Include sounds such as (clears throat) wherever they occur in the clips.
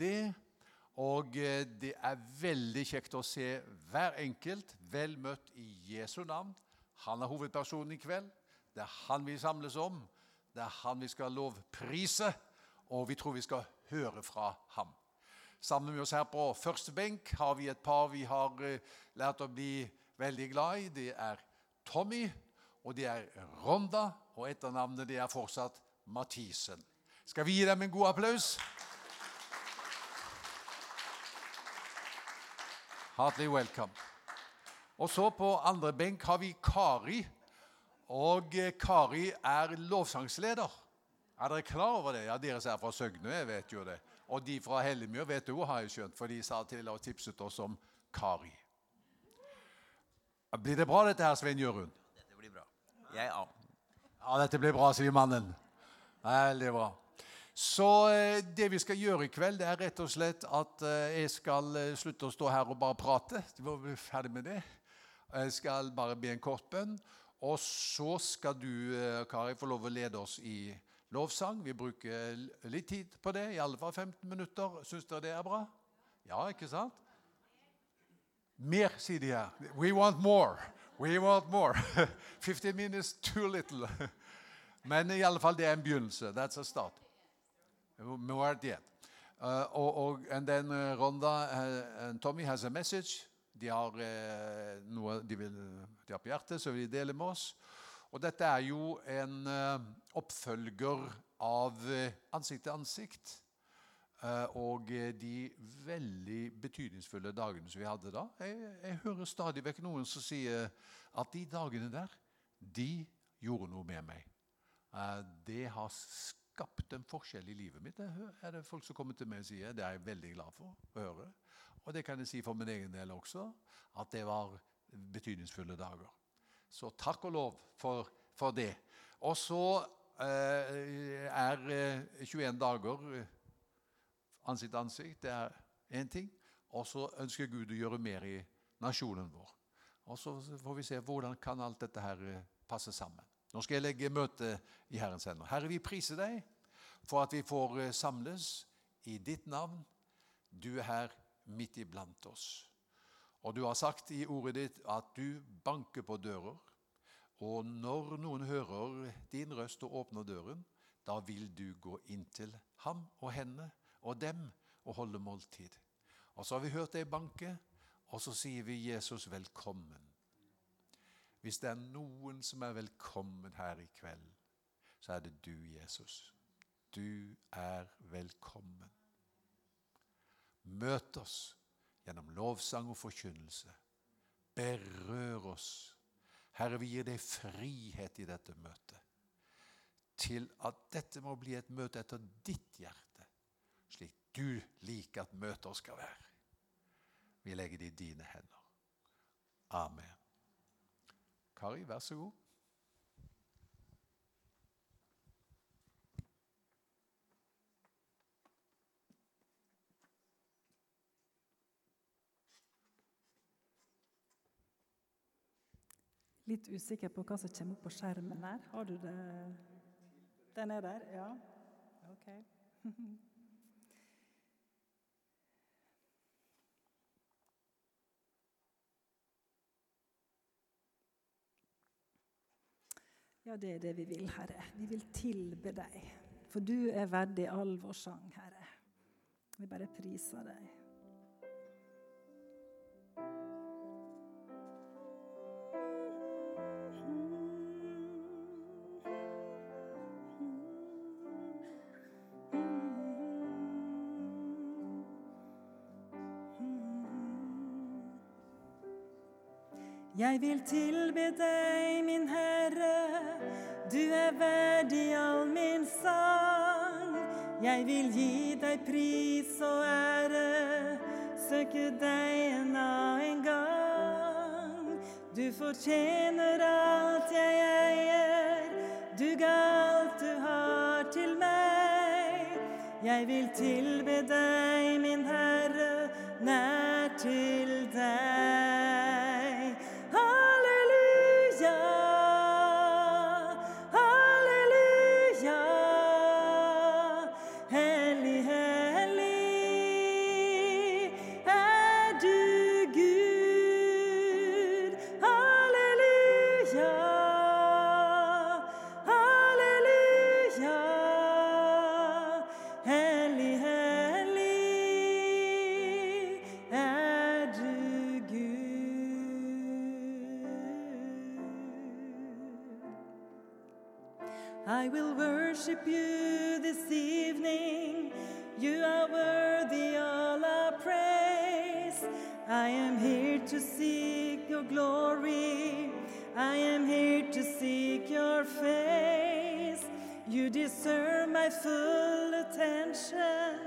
det. Og eh, det er veldig kjekt å se hver enkelt vel møtt i Jesu navn. Han er hovedpersonen i kveld. Det er han vi samles om. Det er han vi skal lovprise, og vi tror vi skal høre fra ham. Sammen med oss her på første benk har vi et par vi har eh, lært å bli veldig glad i. Det er Tommy, og det er Ronda, og etternavnet det er fortsatt Mathisen. Skal vi gi dem en god applaus? Heartily welcome. Og så på andre benk har vi Kari. Og eh, Kari er lovsangsleder. Er dere klar over det? Ja, Dere som er fra Søgne, jeg vet jo det. Og de fra Hellemyr vet du, har jeg skjønt, for de sa til og tipset oss om Kari. Blir det bra, dette her, Svein Jørund? Dette blir bra. Jeg ja. Ja, dette blir bra, sier mannen. Veldig bra. Så eh, det vi skal gjøre i kveld, det er rett og slett at eh, jeg skal eh, slutte å stå her og bare prate. Vi må bli ferdig med det. Jeg skal bare be en kort bønn. Og så skal du, Kari, få lov å lede oss i lovsang. Vi bruker litt tid på det, i alle fall 15 minutter. Syns dere det er bra? Ja, ikke sant? Mer, sier de her. We want more. We want more. (laughs) 15 minutes too little. (laughs) Men i alle fall, det er en begynnelse. That's a start. End. Uh, og, og, and then uh, Ronda uh, and Tommy has a message. De har noe de, vil, de har på hjertet, så vil de dele med oss. Og dette er jo en oppfølger av Ansikt til ansikt. Og de veldig betydningsfulle dagene som vi hadde da. Jeg, jeg hører stadig vekk noen som sier at de dagene der, de gjorde noe med meg. Eh, det har skapt en forskjell i livet mitt. Det er det folk som kommer til meg og sier. Det er jeg veldig glad for å høre. Og det kan jeg si for min egen del også, at det var betydningsfulle dager. Så takk og lov for, for det. Og så eh, er eh, 21 dager eh, ansikt til ansikt. Det er én ting. Og så ønsker Gud å gjøre mer i nasjonen vår. Og så får vi se hvordan kan alt dette her eh, passe sammen. Nå skal jeg legge møtet i Herrens hender. Herre, vi priser deg for at vi får eh, samles i ditt navn. Du er her midt iblant oss. Og du har sagt i ordet ditt at du banker på dører. Og når noen hører din røst og åpner døren, da vil du gå inn til ham og henne og dem og holde måltid. Og så har vi hørt deg banke, og så sier vi Jesus velkommen. Hvis det er noen som er velkommen her i kveld, så er det du, Jesus. Du er velkommen. Møt oss gjennom lovsang og forkynnelse. Berør oss. Herre, vi gir deg frihet i dette møtet. Til at dette må bli et møte etter ditt hjerte, slik du liker at møter skal være. Vi legger det i dine hender. Amen. Kari, vær så god. Litt usikker på hva som kommer opp på skjermen her. Har du det? Den er der? Ja. Ok. (laughs) Ja, det er det vi vil, Herre. Vi vil tilbe deg. For du er verdig all vår sang, Herre. Vi bare priser deg. Jeg vil tilbe deg, min Herre, du er verdig all min sang. Jeg vil gi deg pris og ære, søke deg enda en gang. Du fortjener alt jeg eier, du ga alt du har til meg. Jeg vil tilbe deg, min Herre, nær til deg. seek your face. You deserve my full attention.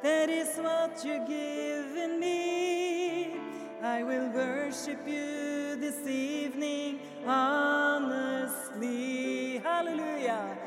That is what you've given me. I will worship you this evening honestly. Hallelujah.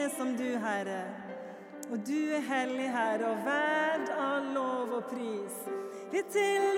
er som du, Herre. Og du er hellig, Herre, og verd av lov og pris. Vi til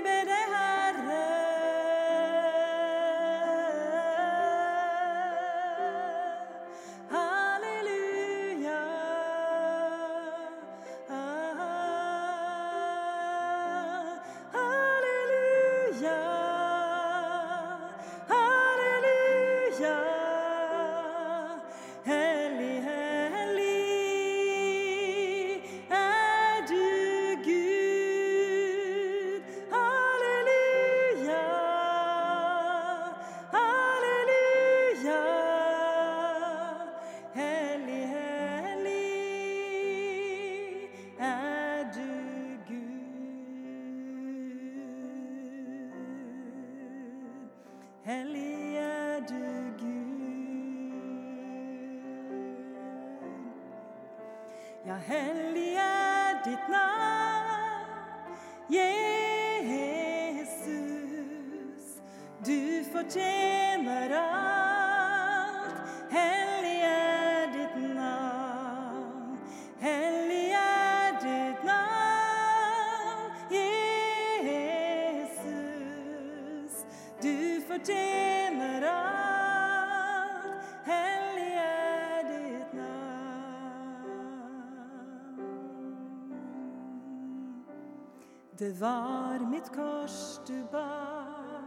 Det var mitt kors du bar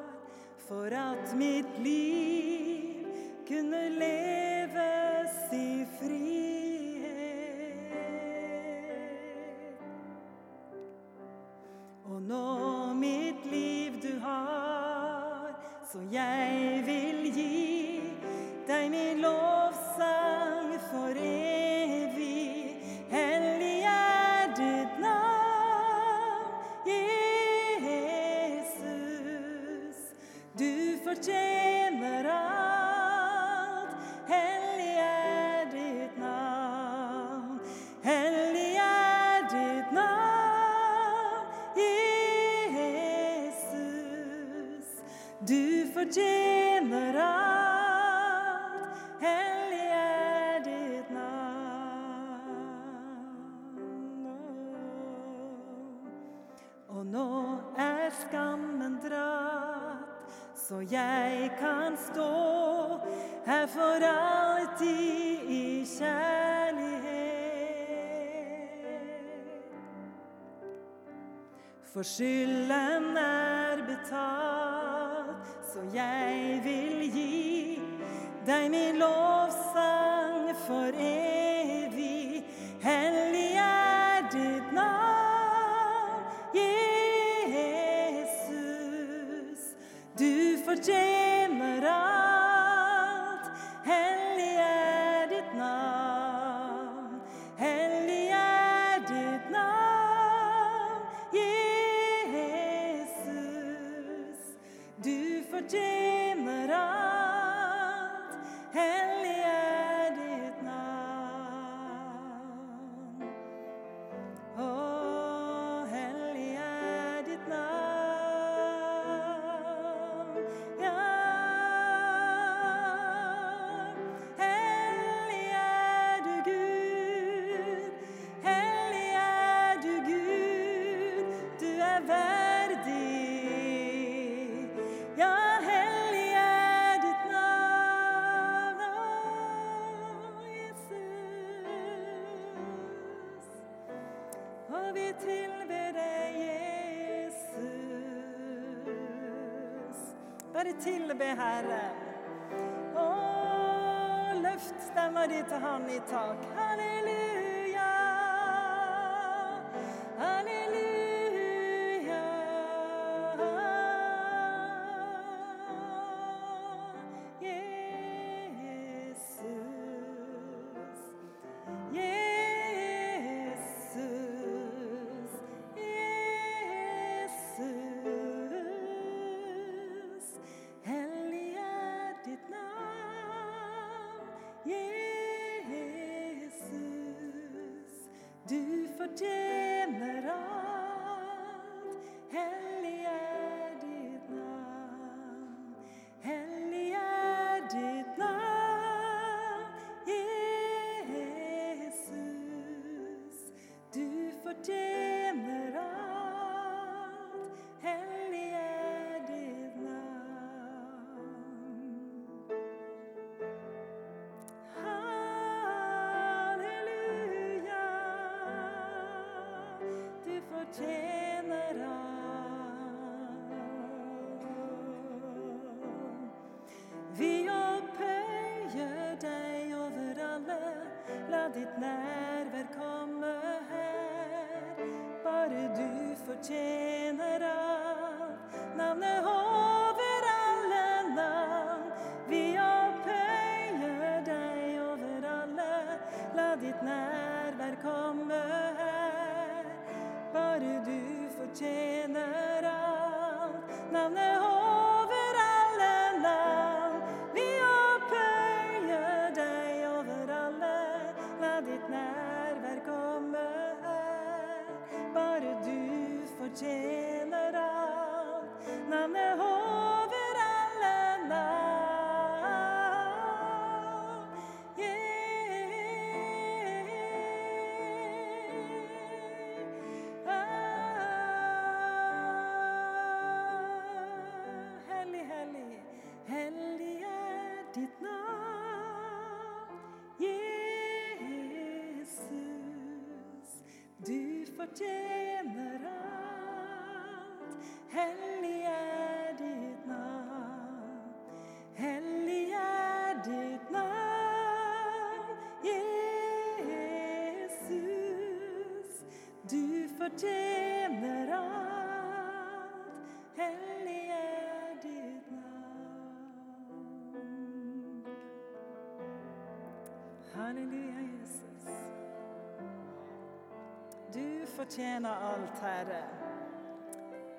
for at mitt liv kunne leves i fri. For skylden er betalt, så jeg vil gi deg min tilbe Herren. Å, løft stemma di til Han i tak. Halleluja. fortjener alt. Hellig er ditt navn. Hellig er ditt navn, Jesus. Du fortjener alt. Hellig er ditt navn. Halleluja. fortjener alt, Herre.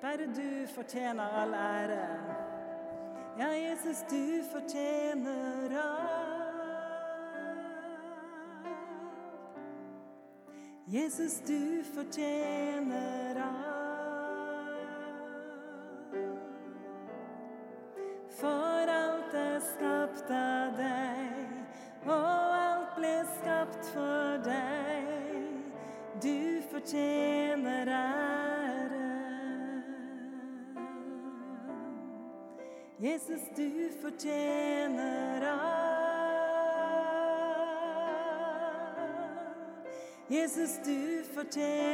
Bare du fortjener all ære. Ja, Jesus, du fortjener alt. Jesus, du fortjener alt. day.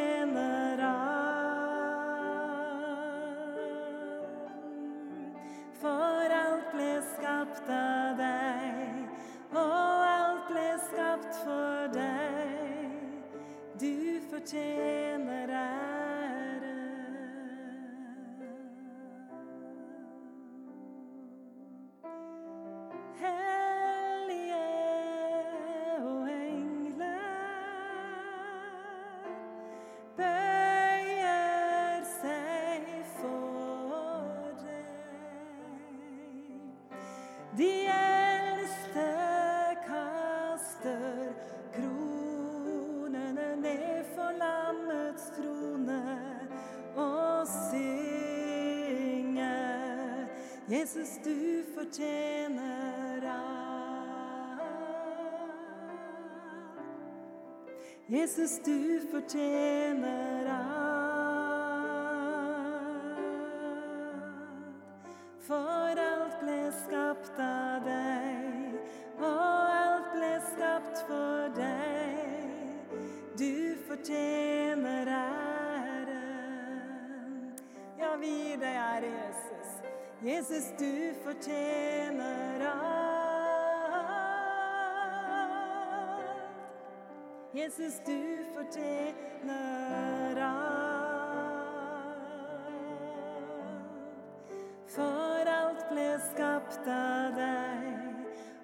Jesus, du fortjener alt. Jesus, du fortjener Jesus, du fortjener alt. For alt ble skapt av deg,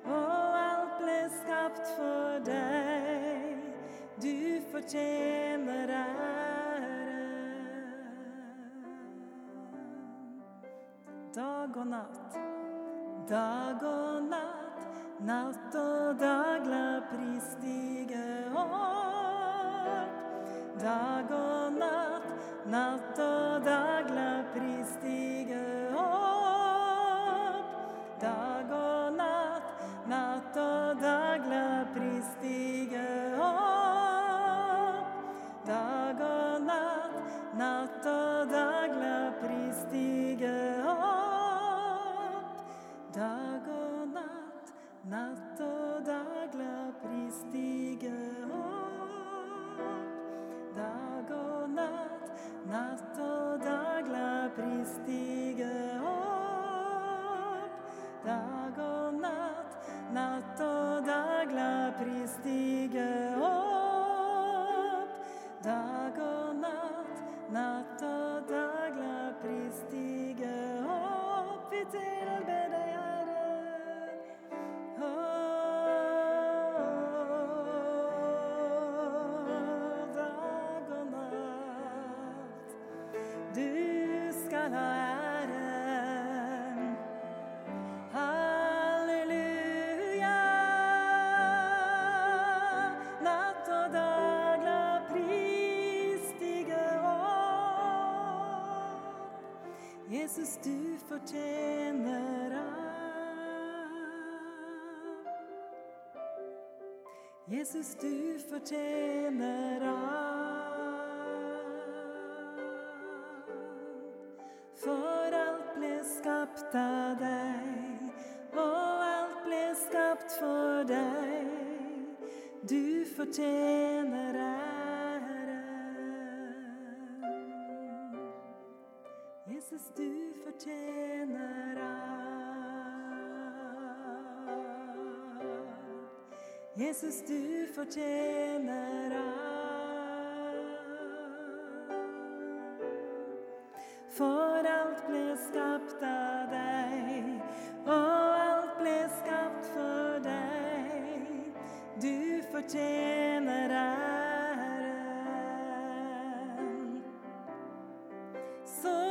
og alt ble skapt for deg. Du fortjener ære. Dag og natt, dag og natt, natt og dag la pris stige opp. Dag og natt, natt og dag la pris stige opp. Dag og natt, natt og dag la pris stige natt, natt og dag Jesus, du fortjener alt. For alt ble skapt av deg, og alt ble skapt for deg. Du fortjener æren. Jesus, du fortjener alt. Jesus, du fortjener alt. For alt ble skapt av deg, og alt ble skapt for deg. Du fortjener æren. Så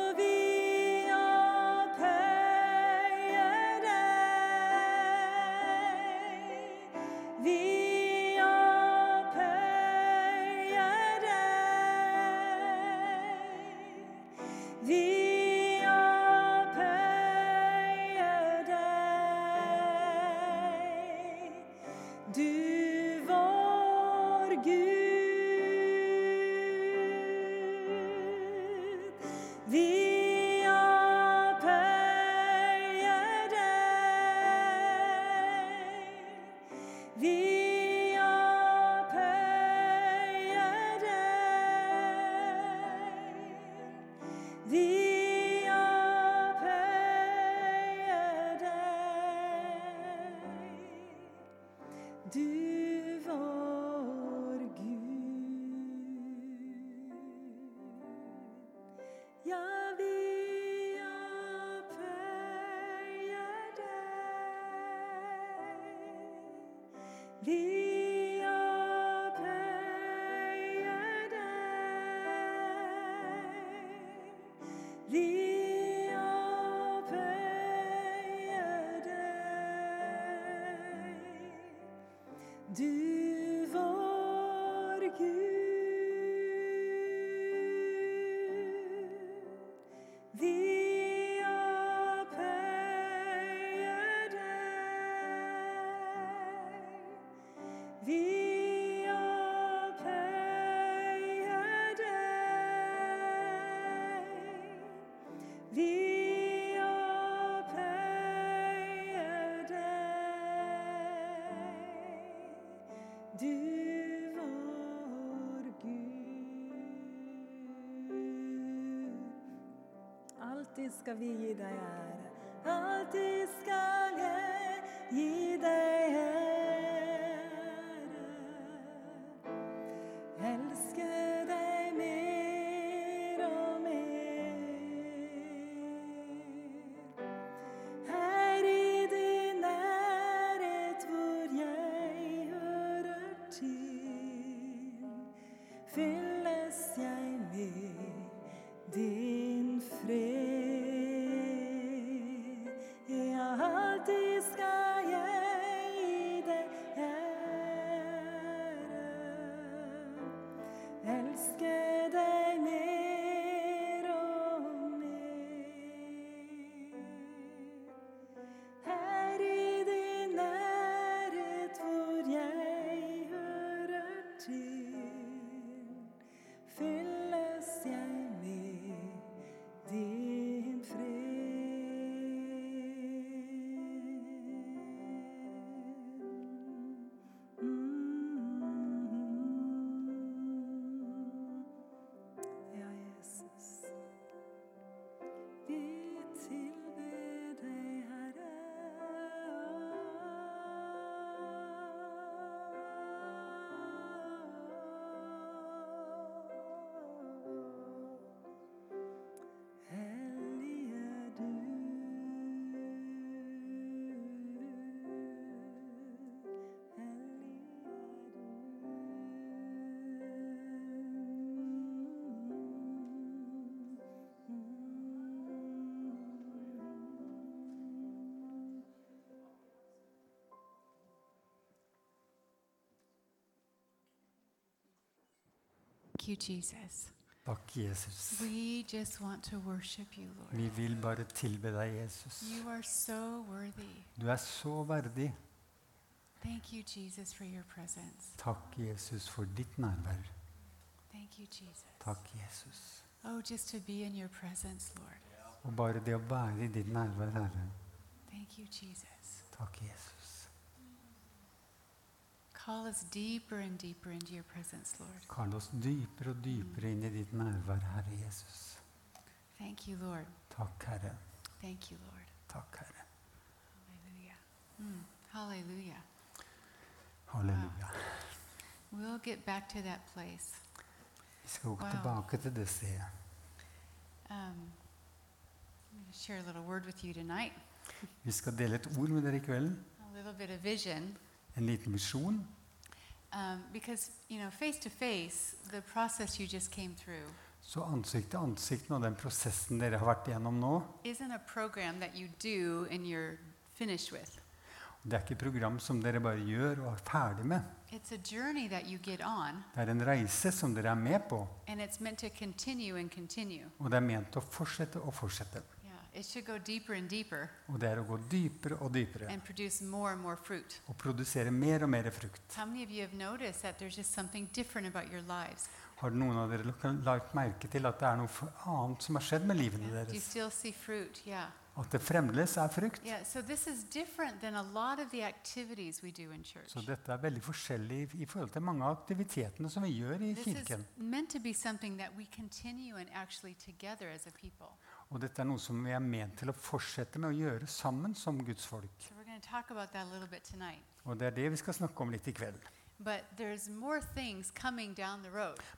Alltid skal vi gi deg ære. You, Jesus. Takk, Jesus. We just want to worship you, Lord. Vi vil bare tilbe deg, Jesus. You are so worthy. Du er så verdig. Thank you, Jesus, for your presence. Takk, Jesus, for ditt nærvær. Thank you, Jesus. Takk, Jesus. Oh, just to be in your presence, Lord. Og bare det å være i ditt nærvær, Herre. Thank you, Jesus. Takk, Jesus. Call us deeper and deeper into your presence, Lord. Kall oss dypere og dypere inn i ditt nærvær, Herre Jesus. Thank you, Lord. Takk, Herre. Thank you, Lord. Takk, Herre. Halleluja. Mm, Halleluja. Halleluja. We'll get back to that place. Vi skal gå Wow. tilbake til det stedet. Um, I'm going to share a little word with you tonight. Vi skal dele et ord med dere i kveld. A little bit of vision. En liten misjon. Um, because, you know, face to face, the process you just came through Så ansikt til ansikt og den prosessen dere har vært igjennom nå, isn't a program that you do and you're finished with. det er ikke et program som dere bare gjør og er ferdig med. It's a journey that you get on, Det er en reise som dere er med på, and it's meant to continue and continue. og det er ment å fortsette og fortsette. Yeah, it should go deeper and deeper Og det er å gå dypere og dypere and produce more and more fruit. og produsere mer og mer frukt. How many of you have noticed that there's just something different about your lives? Har noen av dere lagt- lagt merke til at det er noe annet som har skjedd med livene Do you deres? still see fruit? Yeah. At det fremdeles er frukt? Yeah, so this is different than a lot of the activities we do in church. Så dette er veldig forskjellig i forhold til mange av aktivitetene som vi gjør i This is kirken. meant to be something that we continue and actually together as a people. Og dette er noe som vi er ment til å fortsette med å gjøre sammen som Guds folk. Og det er det vi skal snakke om litt i kveld.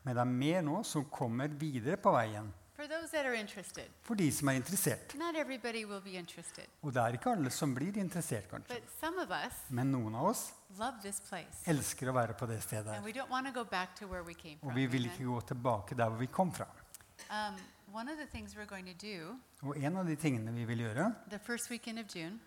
Men det er mer nå som kommer videre på veien For de som er interessert. not everybody will be interested, Og det er ikke alle som blir interessert, kanskje. Men noen av oss elsker å være på det stedet. Og vi vil ikke gå tilbake der hvor vi kom fra. Um, one of the things we're going to do Og en av de tingene vi vil gjøre the first weekend of June,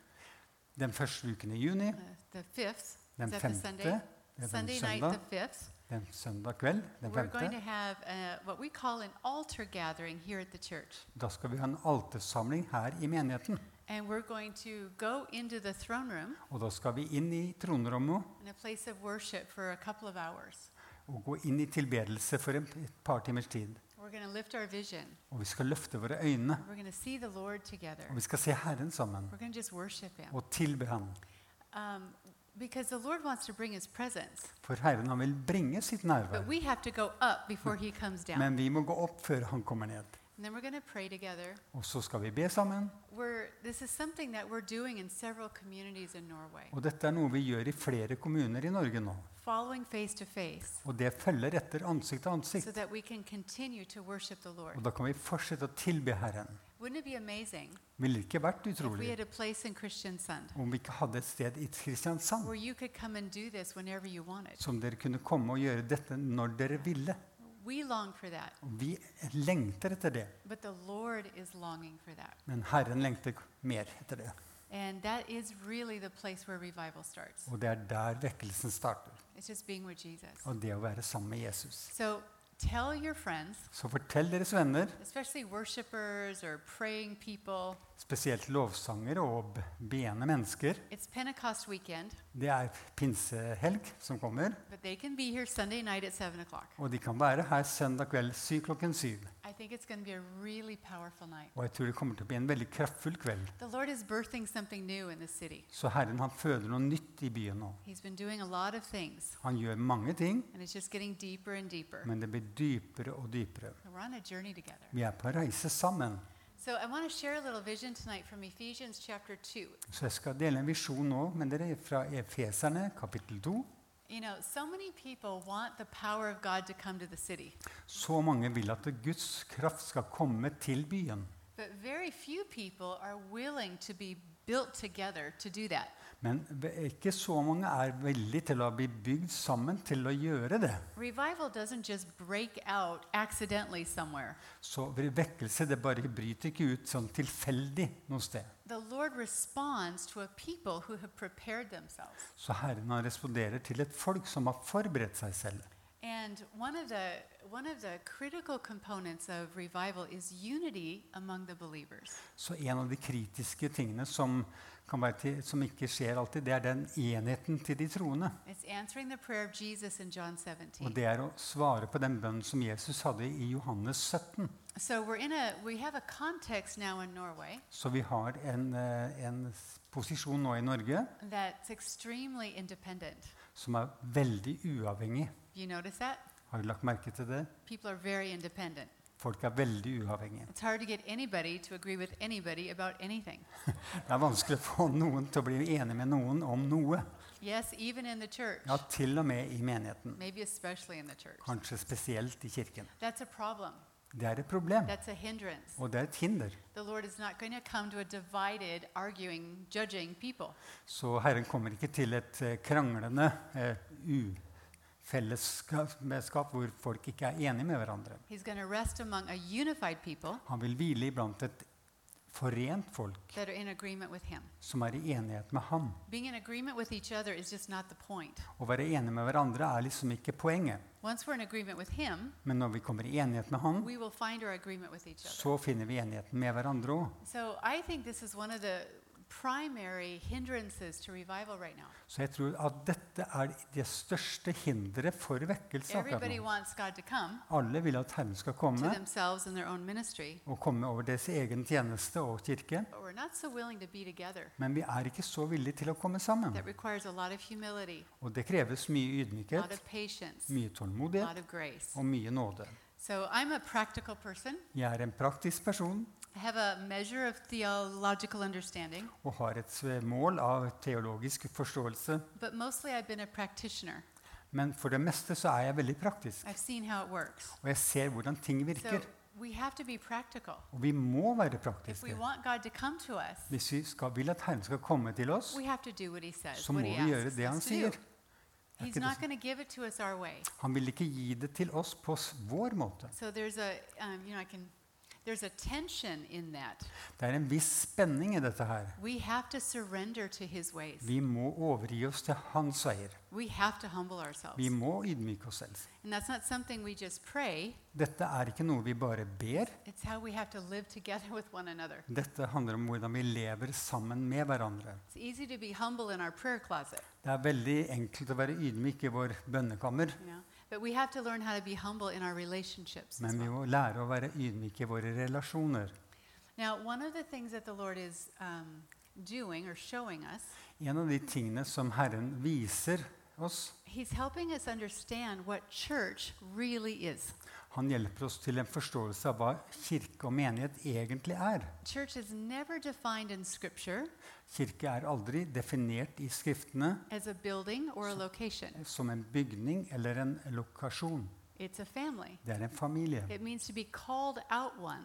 den første uken i juni, uh, the 5th, den is that the femte, Sunday? det er den night, søndag, the 5th, den søndag kveld, den we're going to femte, have uh, what we call an altar gathering here at the church. da skal vi ha en altersamling her i menigheten. And we're going to go into the throne room Og da skal vi inn i tronrommet in a place of worship for a couple of hours. og gå inn i tilbedelse for en- et par timers tid. We're going to lift our vision. Og vi skal løfte våre øyne, We're going to see the Lord together. og vi skal se Herren sammen We're going to just worship Him. og tilbe Ham. Um, because the Lord wants to bring His presence. For Herren han vil bringe sitt nærvær. But we have to go up before He comes down. Men vi må gå opp før Han kommer ned. And then we're going to pray together. Og så skal vi be sammen. We're, this is something that we're doing in several communities in Norway, Og dette er noe vi gjør i flere kommuner i Norge nå. face to face, Og det følger etter ansikt til ansikt. that we can continue to worship the Og da kan vi fortsette å tilbe Herren. Wouldn't it be Ville det ikke vært utrolig had a place in Kristiansand om vi ikke hadde et sted i Kristiansand where you could come and do this whenever you wanted? som dere kunne komme og gjøre dette når dere ville? We long for that, vi lengter etter det. but the Lord is longing for that. Men Herren lengter mer etter det. And that is really the place where revival starts. Og det er der vekkelsen starter. It's just being with Jesus. Og det å være sammen med Jesus. So tell your friends, Så fortell deres venner, especially worshipers or praying people, spesielt lovsanger og b- beende mennesker. Det er pinsehelg som kommer, but they can be here Sunday night at 7 o'clock. og de kan være her søndag kveld syv klokken syv. Really. Og jeg tror det kommer til å bli en veldig kraftfull kveld. Så Herren han føder noe nytt i byen nå. Han gjør mange ting, deeper deeper. men det blir dypere og dypere. Vi er på reise sammen. So I want to share a little vision tonight from Ephesians chapter 2. Så jeg skal dele en visjon nå men det er fra Efeserne kapittel 2. You know, so many people want the power of God to come to the city, Så mange vil at Guds kraft skal komme til byen. but very few people are willing to be built together to do that. Men ikke så mange er villige til å bli bygd sammen til å gjøre det. Revival doesn't just break out accidentally somewhere. Så vekkelse det bare bryter ikke ut sånn tilfeldig noe sted. The Lord responds to a people who have prepared themselves. Så Herren responderer til et folk som har forberedt seg selv. And one of the one of the critical components of revival is unity among the believers. Så en av de kritiske tingene som, kan være til, som ikke skjer alltid, det er den enheten til de troende. It's answering the prayer of Jesus in John 17. Og det er å svare på den bønnen som Jesus hadde i Johannes 17. So we're in a we have a context now in Norway Så vi har en, eh, en posisjon nå i Norge that's extremely independent. som er veldig uavhengig. You notice that? Har du lagt merke til det? People are very independent. Folk er veldig uavhengige. It's hard to get anybody to agree with anybody about anything. (laughs) Det er vanskelig å få noen til å bli enig med noen om noe. Yes, even in the church. Ja, til og med i menigheten. Maybe especially in the church. Kanskje spesielt i kirken. That's a problem. Det er et problem, That's a hindrance. og det er et hinder. The Lord is not going to come to a divided, arguing, judging people. Så Herren kommer ikke til et eh, kranglende eh, ufellesskap hvor folk ikke er enige med hverandre. He's going to rest among a unified people Han vil hvile iblant et forent folk that are in agreement with Him. som er i enighet med ham. Being in agreement with each other is just not the point. Å være enige med hverandre er liksom ikke poenget. Once we're in agreement with Him, Men når vi kommer i enighet med han, we will find our agreement with each other. så finner vi enigheten med hverandre òg. So Primary hindrances to revival right now. Så jeg tror at dette er det største hinderet for vekkelse. Everybody wants God to come Alle vil at Herren skal to komme themselves and their own ministry, og komme over deres egen tjeneste og kirke. but we're not so willing to be together. Men vi er ikke så villige til å komme sammen. That requires a lot of humility, Og det kreves mye a lot ydmykhet, of patience, mye a tålmodighet of grace. og mye nåde. So I'm a practical person. Jeg er en praktisk person Og har et mål av teologisk forståelse. but mostly I've been a practitioner. Men for det meste så er jeg veldig praktisk. Og jeg ser hvordan ting virker. practical. Og vi må være praktiske. to to us, Hvis vi skal, vil at Herren skal komme til oss, says, så må vi gjøre det han sier. Er. Han vil ikke gi det til oss på vår måte. So a, um, you know, there's a tension in that. Det er en viss spenning i dette her. We have to surrender to His ways. Vi må overgi oss til hans veier. We have to humble ourselves. Vi må ydmyke oss selv. And that's not something we just pray. Dette er ikke noe vi bare ber. It's how we have to live together (laughs) with one another. Dette handler om hvordan vi lever sammen med hverandre. It's easy to be humble in our prayer closet, Det er veldig enkelt å være ydmyk i vår bønnekammer, you men vi må lære å være ydmyke i våre relasjoner. Now, one of the things that the Lord is um, doing or showing us, En av de tingene som Herren viser oss, He's helping us understand what church really is. Han hjelper oss til en forståelse av hva kirke og menighet egentlig er. Kirke er aldri definert i Skriftene som en bygning eller en lokasjon. Det er en familie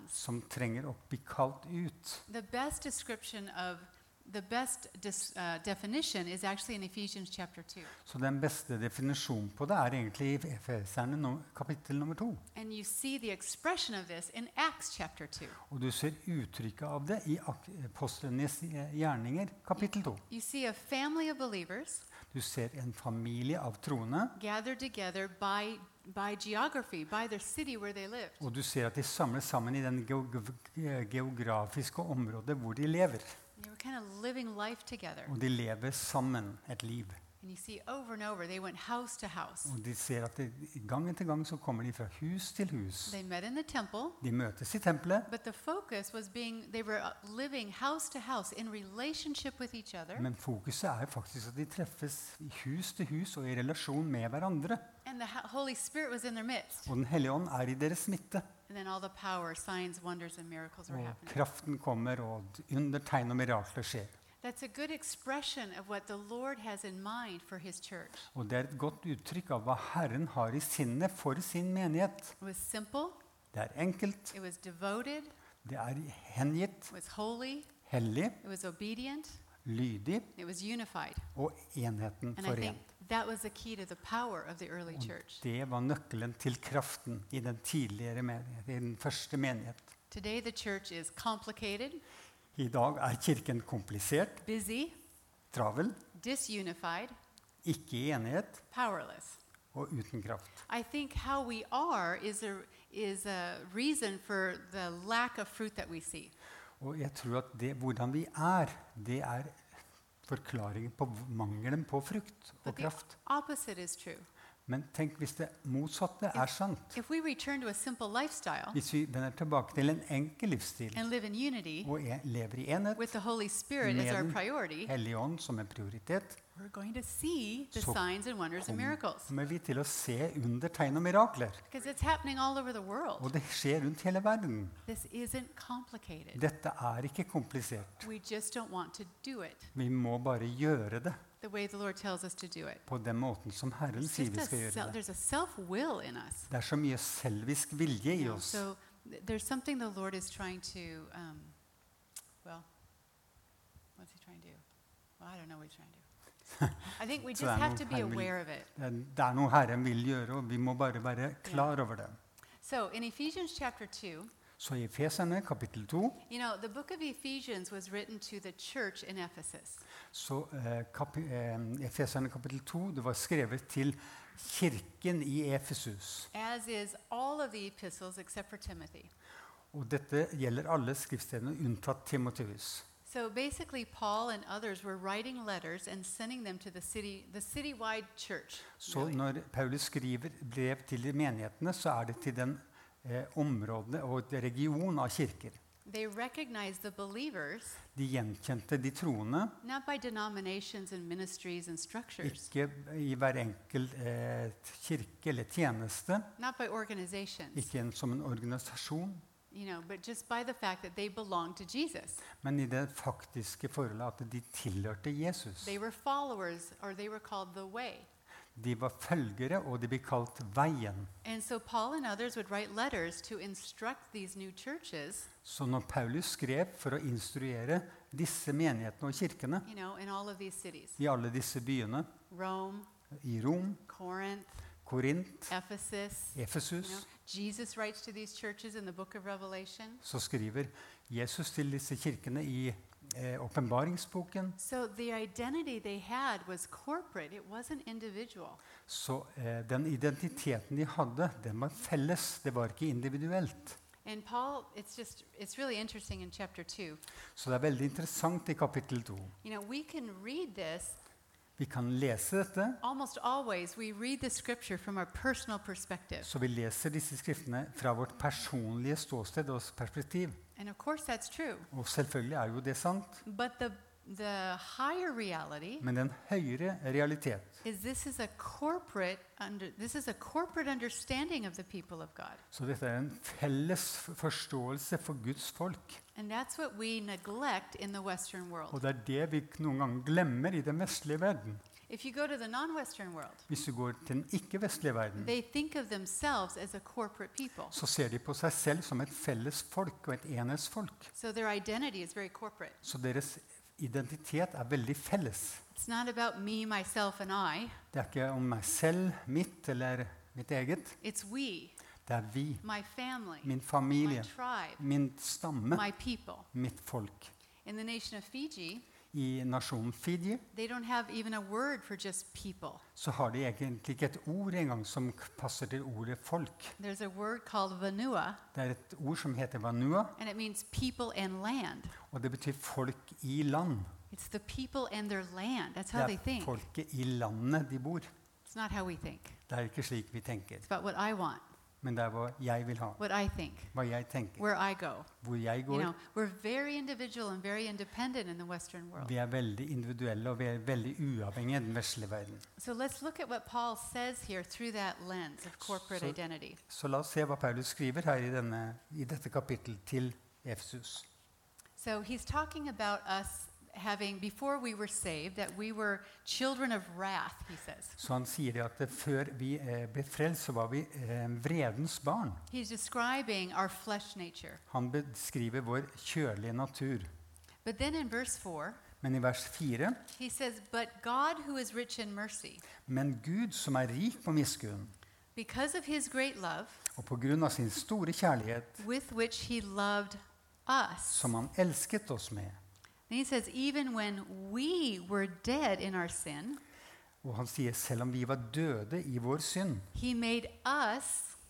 som trenger å bli kalt ut. The best description of the best dis, uh, definition is actually in Ephesians chapter 2. Så den beste definisjonen på det er egentlig i Efeserne no, kapittel nummer to. And you see the expression of this in Acts chapter 2. Og du ser uttrykket av det i apostlenes gjerninger, kapittel to. You see a family of believers Du ser en familie av troende, gathered together by, by geography, by their city where they lived. og du ser at de samles sammen i den geog geografiske området hvor de lever. They were kind of living life together. Og de lever sammen et liv. And you see over over, house house. Og de ser at de, gang etter gang så kommer de fra hus til hus. They met in the temple, De møtes i tempelet, but the focus was being, uh, living house house in relationship with each other. men fokuset er faktisk at de treffes hus til hus og i relasjon med hverandre. And the Ho- Holy Spirit was in their midst. Og Den hellige ånd er i deres midte. And then all the power, signs, wonders, and miracles were Og kraften kommer, og under tegn og mirakler skjer. That's a good expression of what the Lord has in mind for His church. Og det er et godt uttrykk av hva Herren har i sinnet for sin menighet. It was simple, Det er enkelt, it was devoted, det er hengitt, it was holy, hellig, it was obedient, lydig. It was unified. og enheten And I forent. think that was the key to the power of the early church. Det var nøkkelen til kraften i den tidligere menighet, i den første menighet. Today, the is I dag er kirken komplisert, busy, travel, ikke i enighet powerless. og uten kraft. I think how we are is a, is a reason for the lack of fruit that we see. Og jeg tror at det, hvordan vi er, det er forklaringen på mangelen på frukt og kraft. Men tenk hvis det motsatte er sant. If lifestyle Hvis vi vender tilbake til en enkel livsstil unity og er, lever i enhet, med Den hellige ånd som en prioritet, we're going to see the Så signs and wonders and miracles. kommer vi til å se under tegn og mirakler. Because it's happening all over the world. Og det skjer rundt hele verden. This isn't complicated. Dette er ikke komplisert. We just don't want to do it Vi må bare gjøre det the way the Lord tells us to do it. på den måten som Herren sier vi skal gjøre det. there's a self-will in us. Det er så mye selvisk vilje i oss. so th- there's something the Lord is trying to, um, well, what's he trying to do? Well, I don't know what he's trying to do. I think we (laughs) So just I have know to be I will- aware of it. Det er- det er noe Herren vil gjøre, og vi må bare være klar over det. So in Ephesians chapter 2, Så i Efesene kapittel 2 you know, the book of Ephesians was written to the church in Ephesus. så eh, kap, eh, Efeserne kapittel 2 det var skrevet til kirken i Efesus. as is all of the epistles except for Timothy. Og dette gjelder alle skriftstedene unntatt Timoteus. So basically, Paul and others were writing letters and sending them to the city, the citywide church. Så når Paulus skriver brev til menighetene, så er det til den eh, områdene og region av kirker. They recognized the believers De gjenkjente de troende, not by denominations and ministries and structures, ikke i hver enkelt eh, kirke eller tjeneste, not by organizations, ikke en, som en organisasjon, you know, but just by the fact that they belonged to Jesus. men i det faktiske forholdet at de tilhørte Jesus. They were followers, or they were called the Way. De var følgere, og de ble kalt Veien. And so Paul and others would write letters to instruct these new churches, Så når Paulus skrev for å instruere disse menighetene og kirkene you know, in all of these cities i alle disse byene, Rome, i Rom, Corinth, Korint, Ephesus. You know, Jesus to these in the book of så skriver Jesus til disse kirkene i eh. So the identity they had was corporate, it wasn't individual. Så eh, den identiteten de hadde, den var felles. Det var ikke individuelt. And Paul, it's just, it's really interesting in chapter 2. Så det er veldig interessant i kapittel 2. You know, Vi kan lese dette, almost always. We read the scripture from our personal perspective. så vi leser disse skriftene fra vårt personlige ståsted og perspektiv. And of course, that's true. Og selvfølgelig er jo det sant. But the The higher reality Men den høyere realitet is this is a corporate under this is a corporate understanding of the people of God. Så dette er en felles forståelse for Guds folk. And that's what we neglect in the Western world. Og det er det vi noen ganger glemmer i den vestlige verden. If you go to the non Western world, Hvis du går til den ikke-vestlige verden, they think of themselves as a corporate people. så ser de på seg selv som et felles folk og et enhetsfolk. So their identity is very corporate. Så deres identitet er veldig felles. Me, myself. Det er ikke om meg selv, mitt eller mitt eget. We, Det er vi, family, min familie, tribe, min stamme, mitt folk. I the nation of Fiji, I nasjonen Fiji så har de egentlig ikke et ord engang som passer til ordet folk. Det er et ord som heter vanua, og det betyr folk i land. Det er folket i landet de bor. Det er ikke slik vi tenker. It's about what I want, Men det er hva jeg vil ha, think, hva jeg tenker, go. hvor jeg You know, går. Western world. Vi er veldig individuelle og vi er veldig uavhengige av den vestlige verden. So So- Så la oss se hva Paulus skriver her i, denne, i dette kapittelet til Efsus. So he's talking about us having, before we were saved, that we were children of wrath, he says. Så han sier det at før vi eh, ble frelst, så var vi eh, vredens barn. He's describing our flesh nature. Han beskriver vår kjølige natur. But then in verse 4, Men i vers 4 he says, But God, who is rich in mercy, Men Gud, som er rik på miskunn, because of his great love, og på grunn av sin store kjærlighet, with which he loved us. som han elsket oss med And he says, even when we were dead in our sin, Og han sier selv om vi var døde i vår synd, he made us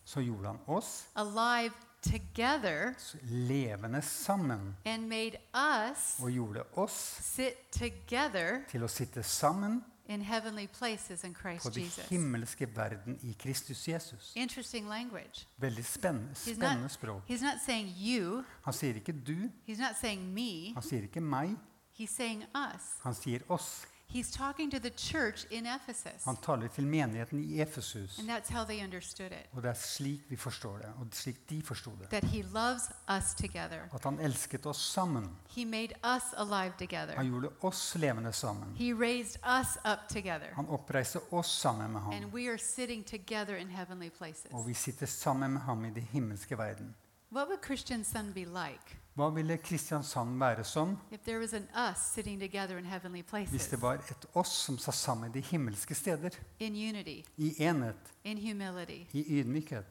så gjorde han oss alive together levende sammen. and made us Og gjorde oss sit together til å sitte sammen in heavenly places in på Christ den Jesus. himmelske verden i Kristus Jesus. Interesting language. Veldig spennende, He's spennende not, språk. he's not saying you, Han sier ikke du, he's not saying me, han sier ikke meg, he's saying us. han sier oss. He's talking to the church in Ephesus. Han taler til menigheten i Efesus. And that's how they understood it. Og det er slik vi forstår det, og slik de forsto det. That he loves us together. At han elsket oss sammen. He made us alive together. Han gjorde oss levende sammen. He raised us up together. Han oppreiste oss sammen med ham. And we are sitting together in heavenly places. Og vi sitter sammen med ham i den himmelske verden. What would Christian Son be like Hva ville Kristiansand være som if there was an us sitting together in heavenly hvis det var et oss som sa sammen i de himmelske steder? Unity, I enhet, humility, i ydmykhet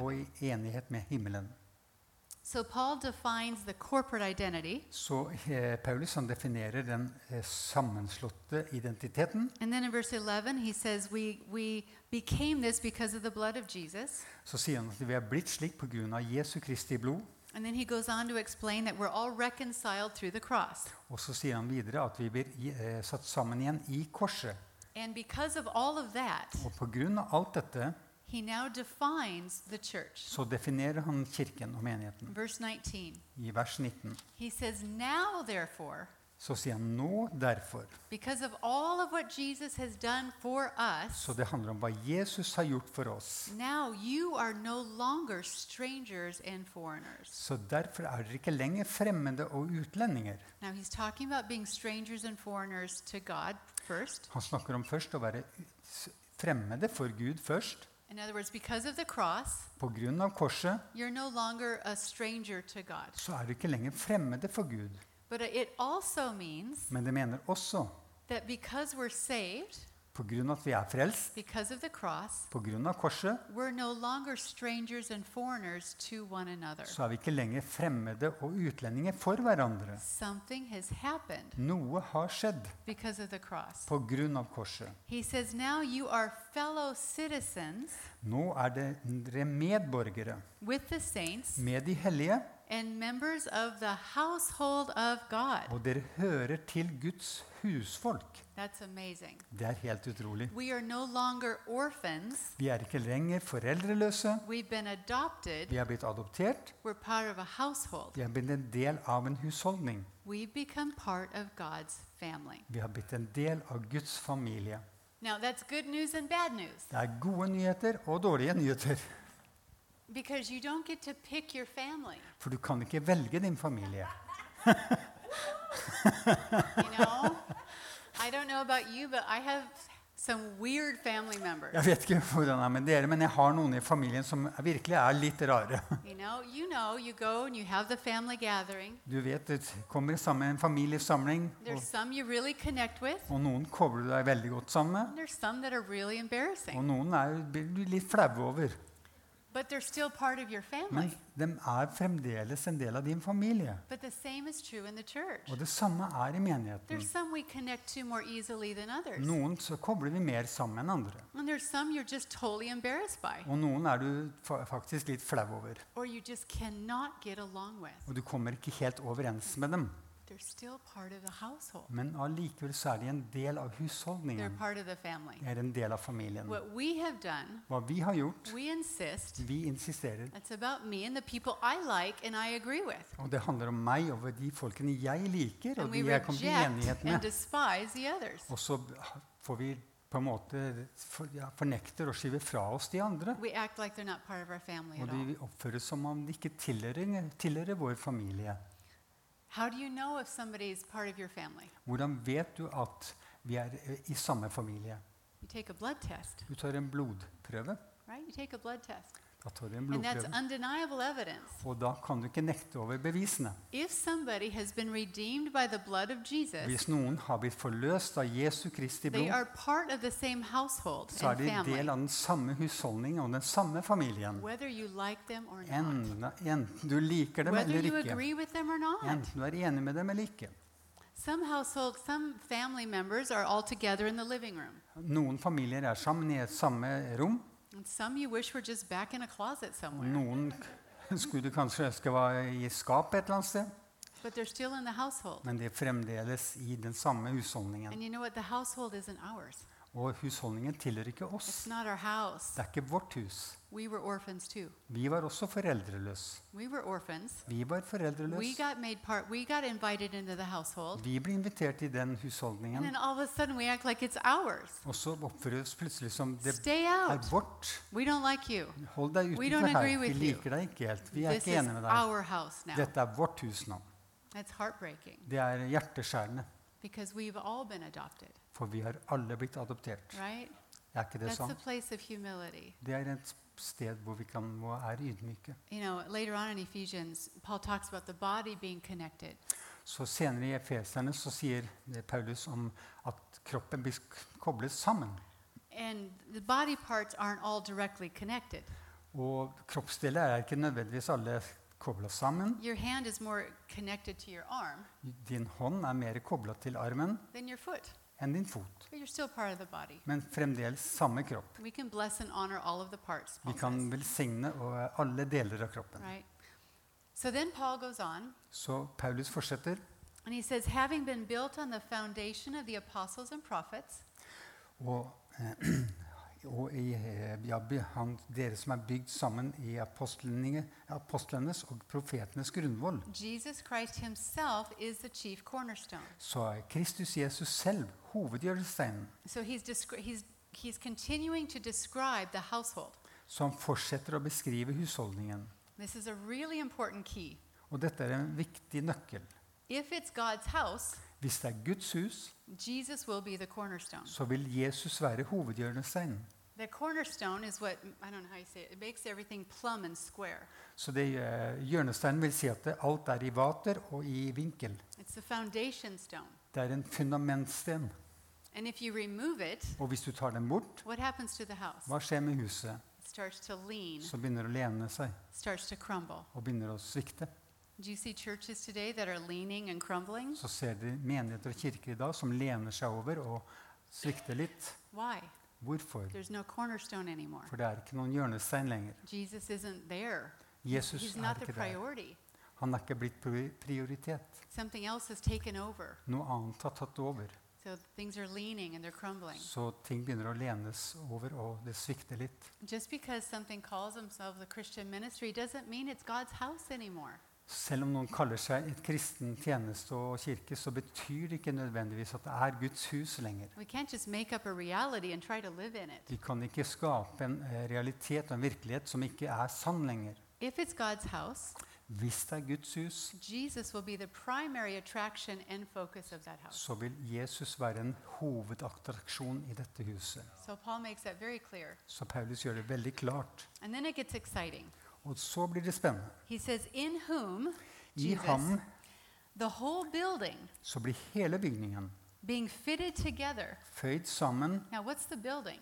og i enighet med himmelen. So Paul defines the corporate identity. Så eh, Paulus han definerer den eh, sammenslåtte identiteten. And then in verse 11, he says, we, we became this because of the blood of Jesus. Så sier han at vi er blitt slik pga. Jesu Kristi blod. And then he goes on to explain that we're all reconciled through the cross. Og så sier han videre at vi blir eh, satt sammen igjen i korset. And because of all of that, Og av alt dette he now defines the church. så definerer han kirken og menigheten. Verse 19, I vers 19 he says, Now, therefore, så sier han nå derfor. of of Jesus has done for us, Så det handler om hva Jesus har gjort for oss. now you are no longer strangers and foreigners. Så derfor er dere ikke lenger fremmede og utlendinger. Now, he's talking about being strangers and foreigners to God. Han snakker om først å være fremmede for Gud først. In other words, because of the cross, På grunn av korset you're no longer a stranger to God. så er du ikke lenger fremmede for Gud. But it also means Men det mener også that because we're saved, på grunn av at vi er frelst, cross, på grunn av korset, no så er vi ikke lenger fremmede og utlendinger for hverandre. Noe har skjedd på grunn av korset. Says, citizens Nå er dere medborgere saints med de hellige, og dere hører til Guds husfolk. Det er helt utrolig. No. Vi er ikke lenger foreldreløse. Vi er blitt adoptert. Vi er blitt en del av en husholdning. Vi har blitt en del av Guds familie. Now, Det er gode nyheter og dårlige nyheter. For du kan ikke velge din familie. (laughs) You know? I don't know about you, but I have some weird family members. Jeg vet ikke hvordan det er med dere, men jeg har noen i familien som virkelig er litt rare. You know, you know, you go and you have the family gathering. Du vet, Det kommer sammen en familiesamling, There's some you really connect with, og noen kobler du deg veldig godt sammen med. there's some that are really Og noen er, du litt flaue over. But they're still part of your Men family. de er fremdeles en del av din familie. But the same is true in the church. Og det samme er i menigheten. There's some we connect to more easily than others. Noen så kobler vi mer sammen enn andre. And there's some you're just totally embarrassed by, Og noen er du fa faktisk litt flau over. or you just cannot get along with. Og du kommer ikke helt overens med dem. Men allikevel så er de en del av husholdningen. De er en del av familien. Hva vi har gjort, we insist vi insisterer. it's about me and the people I like and I agree with. Og det handler om meg og de folkene jeg liker, og de jeg kan bli enighet med. Og så får vi på en måte for, ja, fornekter og skyver fra oss de andre. Like Og de oppfører som om de ikke tilhører, tilhører vår familie. You know? Hvordan vet du at vi er eh, i samme familie? Du tar en blodprøve. right? Da tar du en that's blodprøve. undeniable evidence. Og da kan du ikke nekte over bevisene. If somebody has been redeemed by the blood of Jesus, Hvis noen har blitt forløst av Jesu Kristi they blod, are part of the same household så er de del av den samme husholdning og den samme familien. whether you like them or not, Enten, enten du liker dem whether eller you ikke. agree with them or not. Enten du er enig med dem eller ikke. Some households, some family members are all together in the living room. Noen familier er sammen i et samme rom. Noen (laughs) skulle kanskje ønske var i skapet et eller annet sted. But they're still in the household. Men de er fremdeles i den samme husholdningen. And you know what? The household isn't ours. Og husholdningen tilhører ikke oss. Det er ikke vårt hus. We. Vi var også foreldreløse. We. Vi var foreldreløse. part. Vi ble invitert i den husholdningen. like. Og så oppfører vi oss plutselig som det er vårt. Like. Hold deg utenfor her. Vi liker deg ikke helt. Vi er This ikke enige med deg. Dette er vårt hus nå. Det er hjerteskjærende. because we've all been adopted, For vi har alle blitt adoptert. right? Er ikke det sant? Det er et sted hvor vi kan, må er ydmyke. You know, later on in Ephesians, Paul talks about the body being connected. Så Senere i Efeserne så sier Paulus om at kroppen blir koblet sammen. And the body parts aren't all directly connected. Og kroppsdeler er ikke nødvendigvis alle kobla sammen. Your hand is more connected to your arm Din hånd er mer kobla til armen than your foot, enn din fot. but you're still part of the body. Men fremdeles samme kropp. We can bless and honor all of the parts. Vi kan velsigne alle deler av kroppen. right? So Paul on, Så Paulus fortsetter. and he says, having been built on the foundation of the apostles and prophets, Og, eh, (clears throat) og i, eh, han, dere som er bygd sammen i apostlenes og profetenes grunnvoll, så er Kristus Jesus selv hovedhjørnesteinen. So he's, he's, he's. Så han fortsetter å beskrive husholdningen. Really. Og dette er en viktig nøkkel. If it's God's house, Hvis det er Guds hus, Jesus will be the cornerstone. så vil Jesus være hovedhjørnesteinen. The cornerstone is what, I don't know how you say it, it makes everything plumb and square. Så det, eh, hjørnesteinen vil si at alt er i vater og i vinkel. It's the foundation stone. Det er en fundamentsten. And if you remove it, Og hvis du tar den bort, what happens to the house? hva skjer med huset? It starts to lean, Så begynner det å lene seg starts to crumble. og begynner å svikte. Do you see churches today that are leaning and crumbling? Så ser de menigheter og kirker i dag som lener seg over og svikter litt. Why? Hvorfor? There's no cornerstone anymore. For det er ikke noen hjørnestein lenger. Jesus isn't there. Jesus He's er not the ikke der. priority. Han er ikke blitt pri- prioritet. Something else has taken over. Noe annet har tatt over. So things are leaning and they're crumbling. Så ting begynner å lenes over, og det svikter litt. Just because something calls themselves a Christian ministry doesn't mean it's God's house anymore. Selv om noen kaller seg et kristen tjeneste og kirke, så betyr det ikke nødvendigvis at det er Guds hus lenger. Vi kan ikke skape en eh, realitet og en virkelighet som ikke er sann lenger. House, Hvis det er Guds hus, så vil Jesus være en hovedattraksjon i dette huset. Så Paulus gjør det veldig klart. And then it gets exciting. Og så blir det spennende. He says, In whom, I Jesus, ham the whole building så blir hele bygningen being fitted together. føyd sammen. Now, what's the building?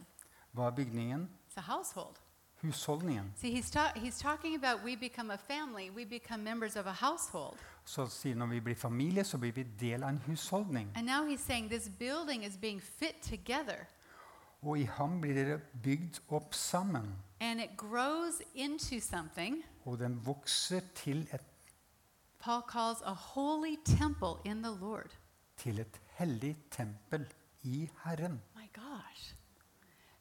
Hva er bygningen? It's a household. Husholdningen. See, he's, ta- he's talking about we become a family, we become members of a household. Så sier når vi blir familie, så blir vi del av en husholdning. And now he's saying this building is being fit together Og i ham blir dere bygd opp sammen. and it grows into something Og den vokser til et, Paul calls a holy temple in the Lord. til et hellig tempel i Herren. My gosh.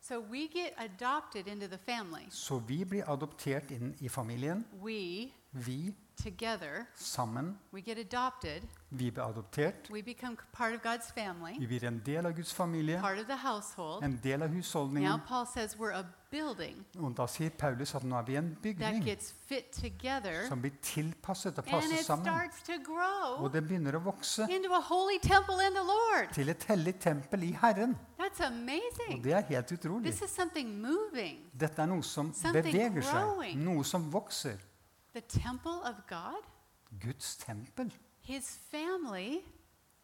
So we get adopted into the family. Så vi blir adoptert inn i familien. We, Vi together, sammen. we get adopted. Vi blir adoptert. We become part of God's Vi blir en del av Guds familie, part of the household. en del av Now husholdningen. Paul says we're a building Og da sier Paulus at nå er vi en that bygning gets fit together som blir tilpasset og and it sammen. starts to grow Og det begynner å vokse into a holy temple in the Lord. til et hellig tempel i Herren. That's Og det er helt utrolig. This is something moving. Dette er noe som Something beveger seg, noe som vokser. The temple of God, Guds tempel. his family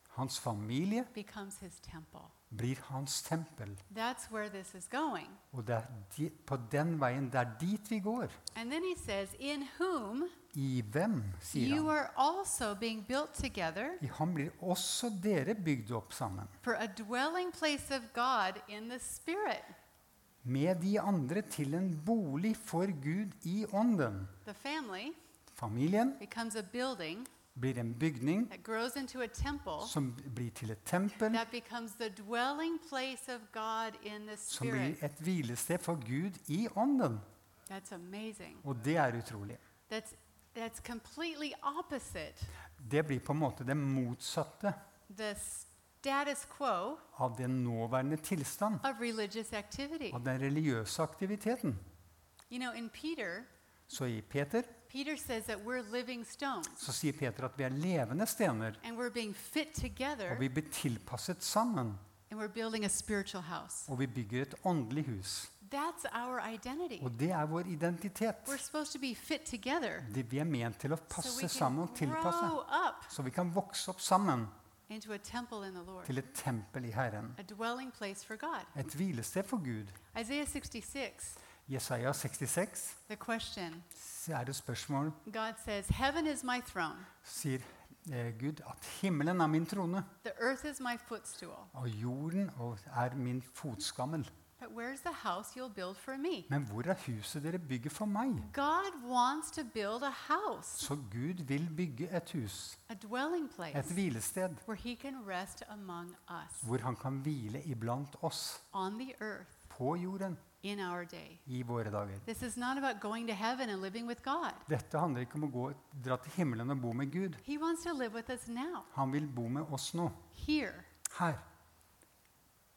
Hans familie becomes his temple. blir hans tempel. That's where this is going. Og det er di på den veien, det er dit vi går. And then he says, In whom I hvem, sier you han. are also being built together I ham blir også dere bygd opp sammen. for a dwelling place of God in the Spirit. Med de andre til en bolig for Gud i ånden. Familien blir en bygning that grows into a temple som blir til et tempel, that becomes the dwelling place of God in the som blir et hvilested for Gud i ånden. Og det er utrolig. That's, that's Det blir på en måte det motsatte the av den nåværende tilstand, av den religiøse aktiviteten. You know, Peter, Så i Peter Peter så sier Peter at vi er levende stener, together og vi blir tilpasset sammen. Og vi bygger et åndelig hus. Og det er vår identitet. Det vi er ment til å passe so sammen og tilpasse. Så vi kan vokse opp sammen into a temple in the Lord, til et tempel i Herren. Et hvilested for Gud. Isaiah 66, Jesaja 66 the question er det spørsmål God says, Heaven is my throne, sier eh, Gud at himmelen er min trone, the earth is my footstool. og jorden er min fotskammel. But where's the house you'll build for me? Men hvor er huset dere bygger for meg? God wants to build a house, Så Gud vil bygge et hus, a dwelling place, et hvilested, where He can rest among us hvor han kan hvile iblant oss on the earth på jorden in our day. i våre dager. This is not about going to heaven and living with God. Dette handler ikke om å gå, dra til himmelen og bo med Gud. He wants to live with us now, Han vil bo med oss nå, here. her. Then he goes on to answer that question.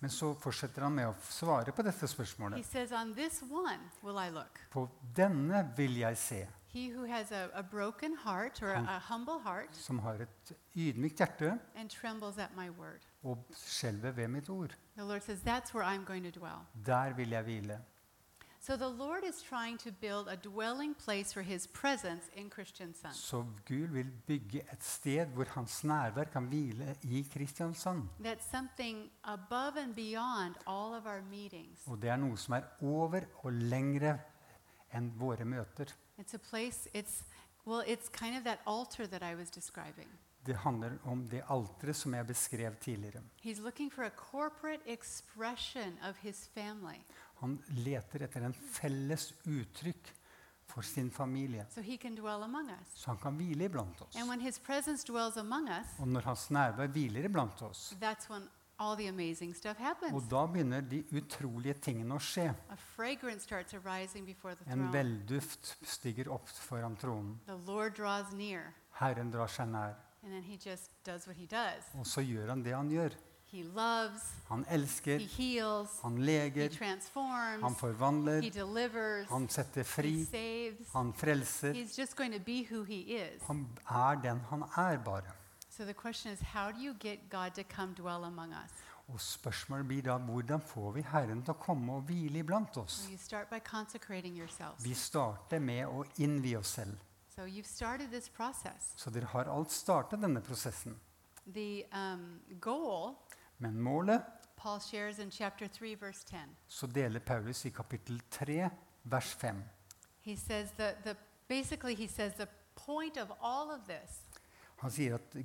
Men så fortsetter han med å svare på dette He spørsmålet. says, On this one will I look. På denne vil jeg se, He who has a, a broken heart or Han, a humble heart som har et ydmykt hjerte and trembles at my word. og skjelver ved mitt ord. The Lord says, That's where I'm going to dwell. Der vil jeg hvile. So the Lord is trying to build a dwelling place for his presence in Christian Son. Så Gud vil bygge et sted hvor hans nærvær kan hvile i Kristiansand. That's something above and beyond all of our meetings. Og det er noe som er over og lengre enn våre møter. It's a place, it's, well, it's kind of that altar that I was describing. Det handler om det alteret som jeg beskrev tidligere. He's looking for a corporate expression of his family. Han leter etter en felles uttrykk for sin familie, so så han kan hvile iblant oss. Us, Og når hans nærvær hviler iblant oss, og da begynner de utrolige tingene å skje. En velduft stiger opp foran tronen. Herren drar seg nær. Og så gjør han det han gjør. He loves, Han he elsker, heals, han he leger, transforms, han forvandler, he delivers, han setter he fri, saves. han frelser. He's just going to be who he is. Han er den han er, bare. So the question is, how do you get God to come dwell among us? Og spørsmålet blir da hvordan får vi Herren til å komme og hvile iblant oss? Well, you start by. Vi starter med å innvie oss selv. So. Så dere har alt startet denne prosessen. The um, goal, Men målet Paul shares in chapter 3, verse 10. så deler Paulus i kapittel 3, vers 5. He says the, the basically he says the point of all of this Han sier at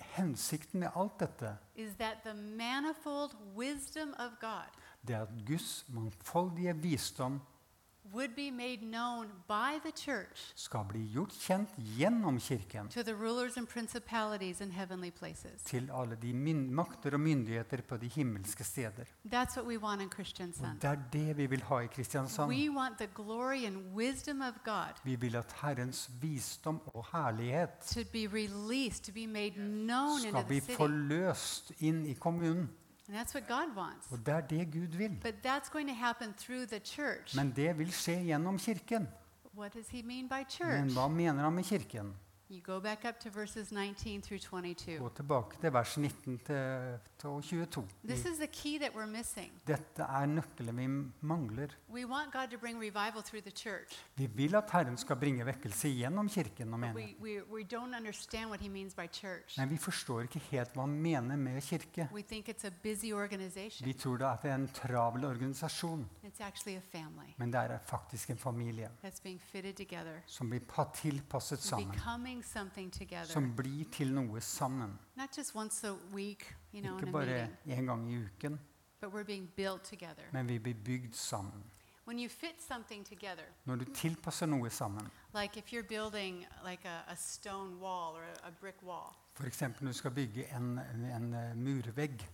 hensikten med alt dette is that the manifold wisdom of God det er at Guds mangfoldige visdom would be made known by the church skal bli gjort kjent gjennom Kirken to the rulers and principalities in heavenly places. til alle de makter og myndigheter på de himmelske steder. That's what we want in Og Kristiansand. det er det vi vil ha i Kristiansand. We want the glory and wisdom of God Vi vil at Herrens visdom og herlighet to be released, to be made known skal bli the city. forløst inn i kommunen. And that's what God wants. Og det er det Gud vil. But that's going to happen through the church. Men det vil skje gjennom Kirken. What does he mean by Men hva mener han med Kirken? You go back up to verses 19 through 22. Gå tilbake til vers 19 til, til 22. This is the key that we're missing. Dette er nøkkelen vi mangler. We want God to bring revival through the church, Vi vil at Herren skal bringe vekkelse gjennom Kirken og menigheten. we, we, we don't understand what he means by church. Men vi forstår ikke helt hva han mener med kirke. We think it's a busy organization. Vi tror det er en travel organisasjon, It's actually a family men det er faktisk en familie that's being fitted together, som blir tilpasset sammen. becoming something together. Som blir til noe sammen. Not just once a week, you know, Ikke bare én gang i uken, men vi blir bygd sammen. When you fit something together, Når du tilpasser noe sammen, like if you're building like a, a stone wall or a, a brick wall, f.eks. når du skal bygge en, en, en eh, murvegg,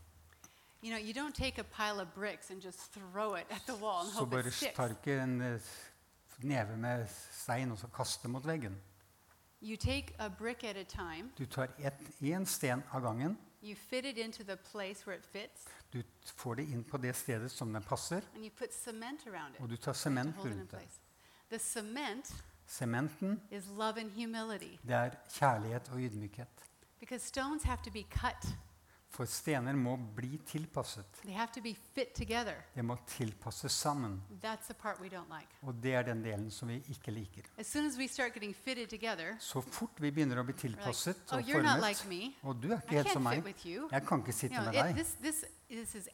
you know, you don't take a pile of bricks and just throw it at the wall and så hope bare it sticks. tar ikke en eh, neve med stein og så kaster mot veggen. You take a brick at a time, Du tar én sten av gangen. You fit it into the place where it fits, Du får det inn på det stedet som den passer, and you put cement around it og du tar sement rundt det. The cement Sementen, is love and humility det er kjærlighet og ydmykhet. because stones have to be cut, For stener må bli tilpasset. Det må tilpasses sammen. Like. Og det er den delen som vi ikke liker. As as together, Så fort vi begynner å bli tilpasset like, oh, og formet like. Og du er I ikke helt som meg. Jeg kan ikke You sitte know, med it, deg. this, this, this.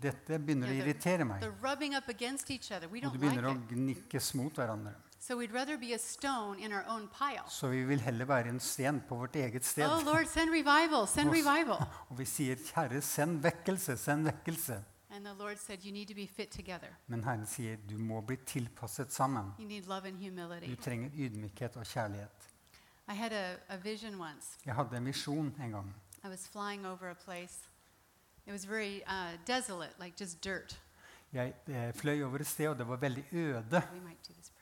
Dette begynner You know, meg. The å irritere against each other. We Og du begynner å gnikkes mot hverandre. So we'd rather be a stone in our own pile. Så vi vil heller være en sten på vårt eget sted. Oh, Lord, send revival, send revival. (laughs) Og vi sier, 'Herre, send vekkelse, send vekkelse'. And the Lord said, You need to be fit together. Men Herren sier, 'Du må bli tilpasset sammen'. You need love and Du trenger ydmykhet og kjærlighet. I had a, a vision once. Jeg hadde en visjon en gang. I was flying over a place. It was very uh, desolate, like just dirt. Jeg eh, fløy over et sted, og det var veldig øde. We might do this.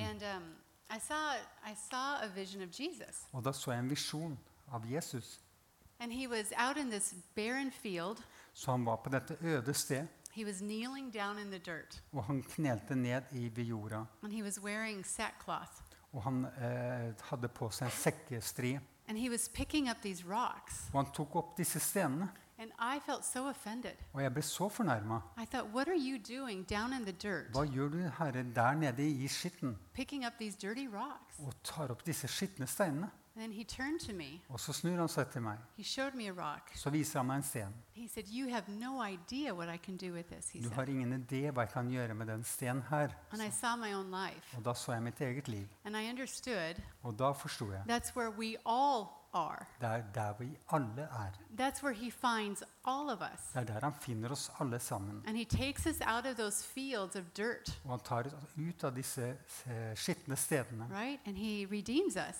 And um, I saw I saw a vision of Jesus, Og da så jeg en visjon av Jesus. and he was out in this barren field. Så han var på dette øde sted, He was kneeling down in the dirt, og han knelte ned i ved jorda. and he was wearing sackcloth, Og han eh, hadde på seg en sekkestri. and he was picking up these rocks. Og han tok opp disse stenene. So. Og jeg ble så fornærma. Hva gjør du, Herre, der nede i skitten og tar opp disse skitne steinene? Then he turned to me. Og så snur han seg til meg. He showed me a rock. Så viser han meg en sten. He said, You have no idea what I can do with this, he Du har ingen idé hva jeg kan gjøre med den stenen her. And I saw my own life. Og da så jeg mitt eget liv. And I understood Og da forsto jeg. that's where we all are. Det er der vi alle er. That's where He finds all of us. Det er der han finner oss alle sammen. And He takes us out of those fields of dirt, Og han tar oss ut av disse eh, skitne stedene, right? And He redeems us.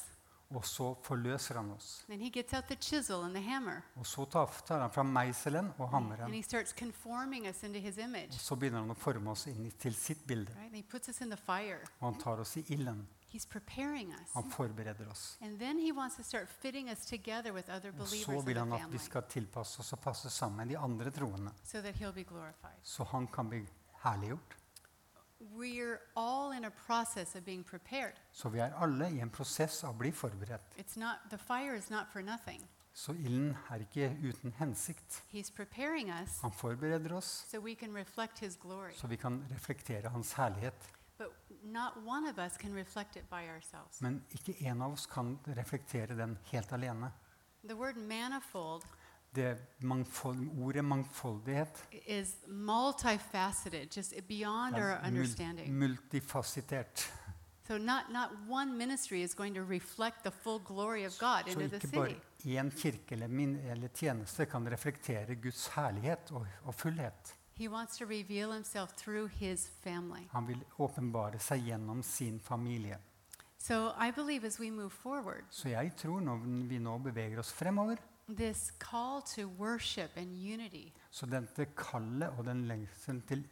og så forløser han oss. And He gets out the chisel and the hammer, Og så tar tar han fram meiselen og and hammeren. He starts conforming us into His image, Og så begynner han å forme oss inn til sitt bilde. right? And He puts us in the fire. Og han tar oss i ilden. He's preparing us. Han forbereder oss. And then He wants to start fitting us together with other Og believers så in vil the han at vi family skal tilpasse oss og passe sammen med de andre troende. so that He'll be glorified. Så han kan bli herliggjort. We're all in a process of being prepared. Så vi er alle i en prosess av å bli forberedt. It's not the fire is not for nothing. Så ilden er ikke uten hensikt. He's preparing us Han forbereder oss so we can reflect his glory. så vi kan reflektere hans herlighet. Men ikke en av oss kan reflektere den helt alene. The word manifold Det mangfold, ordet mangfoldighet is multifaceted, just beyond det our er mul understanding. multifasettert. So not, not one ministry is going to reflect the full glory of God Så into the ikke bare city. kirke eller, min, eller tjeneste kan reflektere Guds herlighet og, og fullhet. Han vil åpenbare seg gjennom sin familie. So I believe as we move forward, Så jeg tror når vi nå beveger oss fremover, this call to worship and unity, så dette kallet og den lengselen til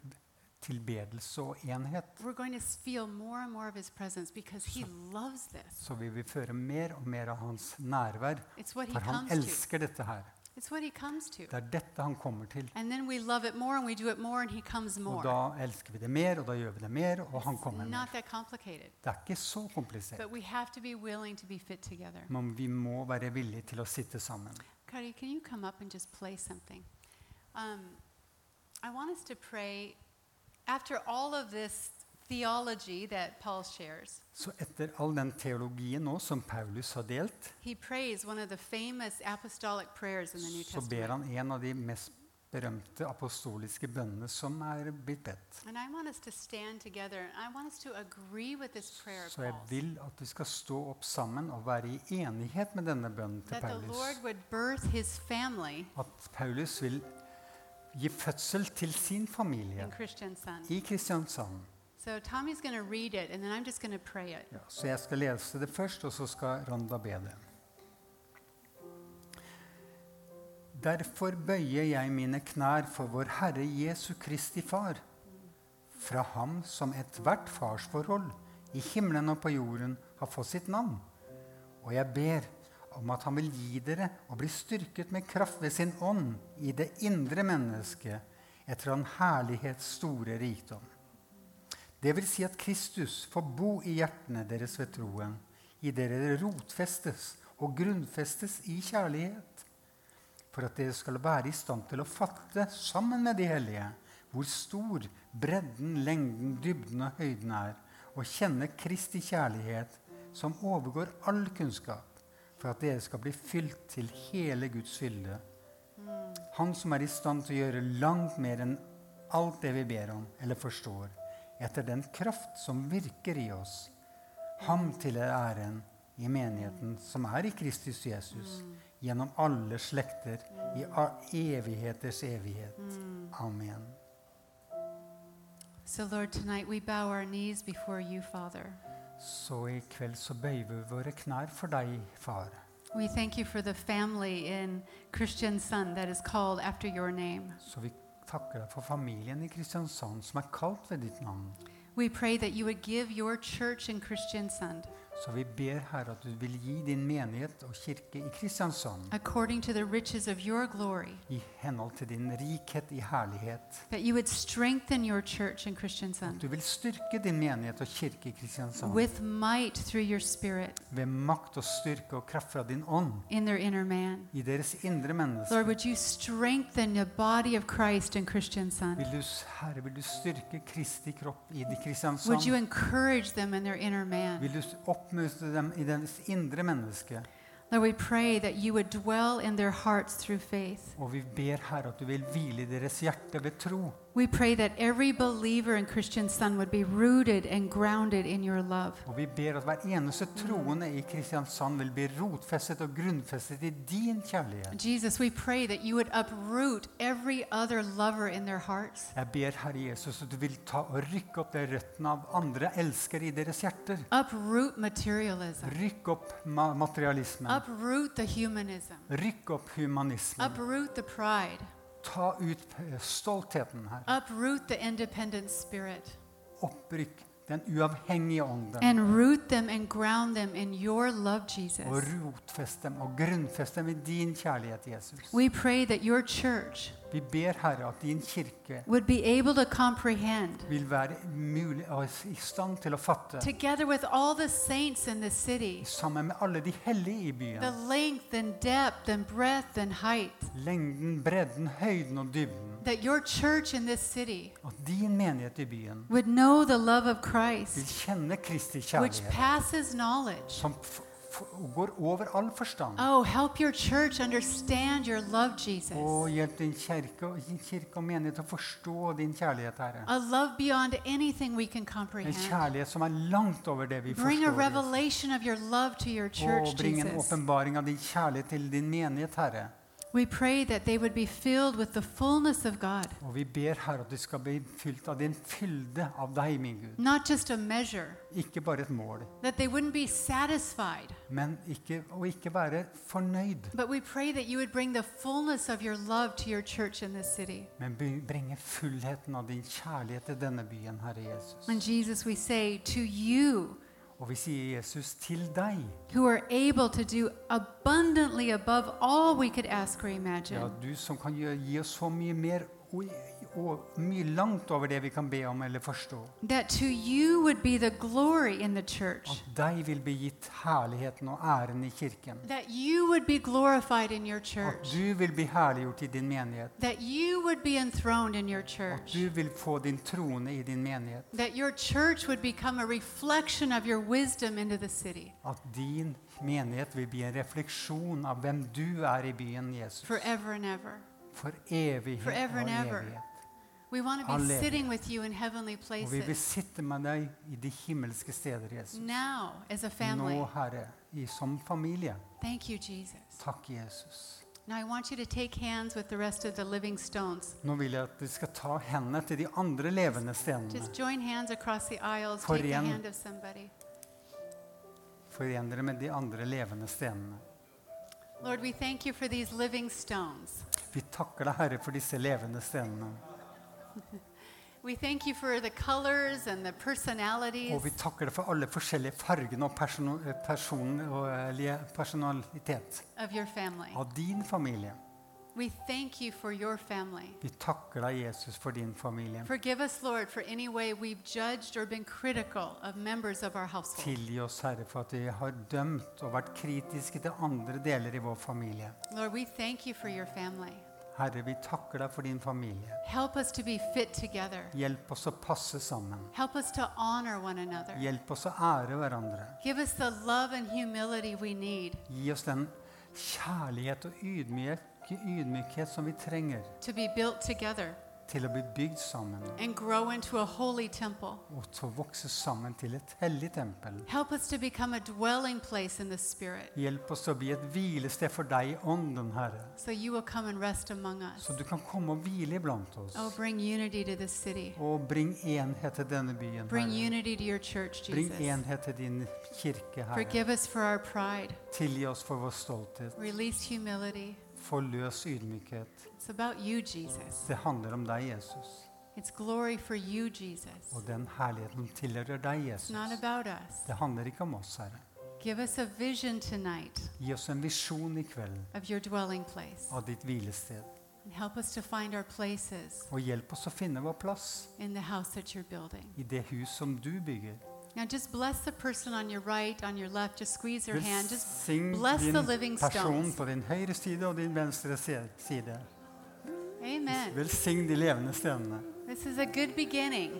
tilbedelse og enhet, we're going to feel more and more of his presence because he loves this. så vil vi føre mer og mer av hans nærvær. It's what he For han comes to. elsker dette her. It's what he comes to. Det er dette han kommer til. And then we love it more and we do it more and he comes Og more. da elsker vi det mer, og da gjør vi det mer, og han kommer Not mer. that complicated. Det er ikke så komplisert. But we have to be willing to be fit together. Men vi må være villige til å sitte sammen. Cuddy, can you come up and just play something? Um, I want us to pray after all of this theology that Paul shares. Så etter all den teologien nå som Paulus har delt, He prays one of the famous apostolic prayers in the New så ber Testament. han en av de mest berømte apostoliske bønnene som er blitt bedt. And I want us to stand together and I want us to agree with this prayer of Så jeg Paul's. vil at vi skal stå opp sammen og være i enighet med denne bønnen til That the Paulus. Would birth his family At Paulus vil gi fødsel til sin familie in Christian Son. i Kristiansand. So Tommy's going to read it and then I'm just going to pray it. Ja, så jeg skal lese det først, og så skal Randa be det. Derfor bøyer jeg mine knær for vår Herre Jesu Kristi Far. Fra ham som ethvert farsforhold i himmelen og på jorden har fått sitt navn. Og jeg ber om at han vil gi dere å bli styrket med kraft ved sin ånd i det indre mennesket etter han herlighets store rikdom. Det vil si at Kristus får bo i hjertene deres ved troen, i dere rotfestes og grunnfestes i kjærlighet, for at dere skal være i stand til å fatte sammen med de hellige hvor stor bredden, lengden, dybden og høyden er, og kjenne Kristi kjærlighet som overgår all kunnskap, for at dere skal bli fylt til hele Guds fylde. Han som er i stand til å gjøre langt mer enn alt det vi ber om eller forstår, etter den kraft som virker i oss. Ham til æren i menigheten som er i Kristus Jesus, gjennom alle slekter, i evigheters evighet. Amen. So, Lord, tonight we bow our knees before you, Father. Så i kveld så bøyer vi våre knær for deg, far. We thank you for the family in Christian Son that is called after your name. Så vi takker deg for familien i Kristiansand som er kalt ved ditt navn. We pray that you would give your church in Christian Son, Så vi ber Herre at du vil gi din menighet og kirke i Kristiansand according to the riches of your glory, i henhold til din rikhet i herlighet. that you would strengthen your church in Christian Son Du vil styrke din menighet og kirke i Kristiansand with might through your Spirit ved makt og styrke og kraft fra din ånd in their inner man. i deres indre menneske. Lord, would you strengthen the body of Christ in Christian Vil du, Herre, vil du styrke Kristi kropp i de Would you Kristiansand? encourage them in their inner man? Vil du oppmuntre dem i deres indre menneske? Lord, we pray that you would dwell in their hearts through faith. Og vi ber Herre at du vil hvile i deres hjerte ved tro. We pray that every believer and Christian Son would be rooted and grounded in your love. Og vi ber at hver eneste troende i Kristiansand vil bli rotfestet og grunnfestet i din kjærlighet. Jesus, we pray that you would uproot every other lover in their hearts. Jeg ber, Herre Jesus, at du vil ta og rykke opp de røttene av andre elskere i deres hjerter. Uproot materialism. Rykk opp ma materialismen. Uproot the humanism. Rykk opp humanismen. Uproot the pride. Ta ut stoltheten her. Uproot the independent spirit. Opprykk den uavhengige ånden. And root them and ground them in your love, Jesus. Og rotfest dem og grunnfest dem i din kjærlighet, Jesus. We pray that your church Vi ber, Herre, at din kirke would be able to comprehend, vil være mulig i stand til å fatte, together with all the saints in the city, sammen med alle de hellige i byen, the length and depth and breadth and height lengden, bredden, høyden og dybden, that your church in this city at din menighet i byen would know the love of vil Christ, kjenne Kristi which kjærlighet, passes knowledge. som f f går over all forstand. Oh, help your church understand your love, Jesus. Hjelp din kirke, din kirke og menighet å forstå din kjærlighet, Herre. A love beyond anything we can En comprehend. kjærlighet som er langt over det vi Bring a forstår. Revelation of your love to your church, bring en Jesus. åpenbaring av din kjærlighet til din menighet, Herre. We pray that they would be filled with the fullness of God, Og vi ber, Herre, at du skal bli fylt av din fylde av deg, min Gud. not just a measure, Ikke bare et mål, that they wouldn't be satisfied. men ikke, og ikke være fornøyd, But we pray that you would bring the fullness of your love to your church in this city. men bringe fullheten av din kjærlighet til denne byen, Herre Jesus. And Jesus, we say to you, Og vi sier, Jesus, til deg, who are able to do abundantly above all we could ask or ja, imagine, du som kan gi oss så mye mer og, og mye langt over det vi kan be om eller forstå. that to you would be the glory in the church, At deg vil bli gitt herligheten og æren i kirken. that you would be glorified in your At du vil bli herliggjort i din menighet. that you would be enthroned in your At du vil få din trone i din menighet. That your church would become a reflection of your wisdom into the city At din menighet vil bli en refleksjon av hvem du er i byen, Jesus. forever and ever. For evighet og evighet. We want to be sitting with you in heavenly Og vi vil places sitte med deg i de himmelske steder, Jesus. now as a family. Nå, Herre, i, som familie. Thank you, Jesus. Takk, Jesus. Now I want you to take hands with the rest of the living stones. Nå vil jeg at du skal ta hendene til de andre levende stenene. Just join hands across the aisles. Take the hand of somebody. Foren dere med de andre levende stenene. Lord, we thank you for these living stones. Vi takker deg, Herre, for disse levende stenene. (laughs) We thank you for the colors and the personalities Og vi takker deg for alle forskjellige fargene og person, person, og, personalitet of your family. av din familie. We thank you for your family. Vi takker deg, Jesus, for din familie. Forgive us, Lord, for any way we've judged or been critical of members of our household. Tilgi oss, Herre, for at vi har dømt og vært kritiske til andre deler i vår familie. Lord, we thank you for your family. Herre, vi takker deg for din familie. Help us to be fit together. Hjelp oss å passe sammen. Help us to honor one another. Hjelp oss å ære hverandre. Give us the love and humility we need Gi oss den kjærlighet og ydmykhet, ydmykhet som vi trenger to be built together til å bli bygd sammen and grow into a holy temple. og til å vokse sammen til et hellig tempel. Help us to become a dwelling place in the Spirit Hjelp oss til å bli et hvilested for deg i ånden, Herre. so you will come and rest among us. Så du kan komme og hvile iblant oss. Oh, bring unity to this city. Og bring enhet til denne byen, Bring Herre. unity to your church, Bring enhet til din kirke, Herre. Forgive us for our pride. Tilgi oss for vår stolthet. Release humility. Forløs ydmykhet. It's about you, Det handler om deg, Jesus. It's glory for you, Jesus. Og den herligheten tilhører deg, Jesus. not about us. Det handler ikke om oss, Herre. Give us a vision tonight Gi oss en visjon i kveld of your dwelling place. av ditt hvilested. And help us to find our places Og hjelp oss å finne vår plass in the house that you're building. i det hus som du bygger. Now just bless the person on your right, on your left. Just squeeze their hand. Just bless the living person stones. på din høyre side og din venstre se- side. Amen. Velsign de levende stenene. This is a good beginning.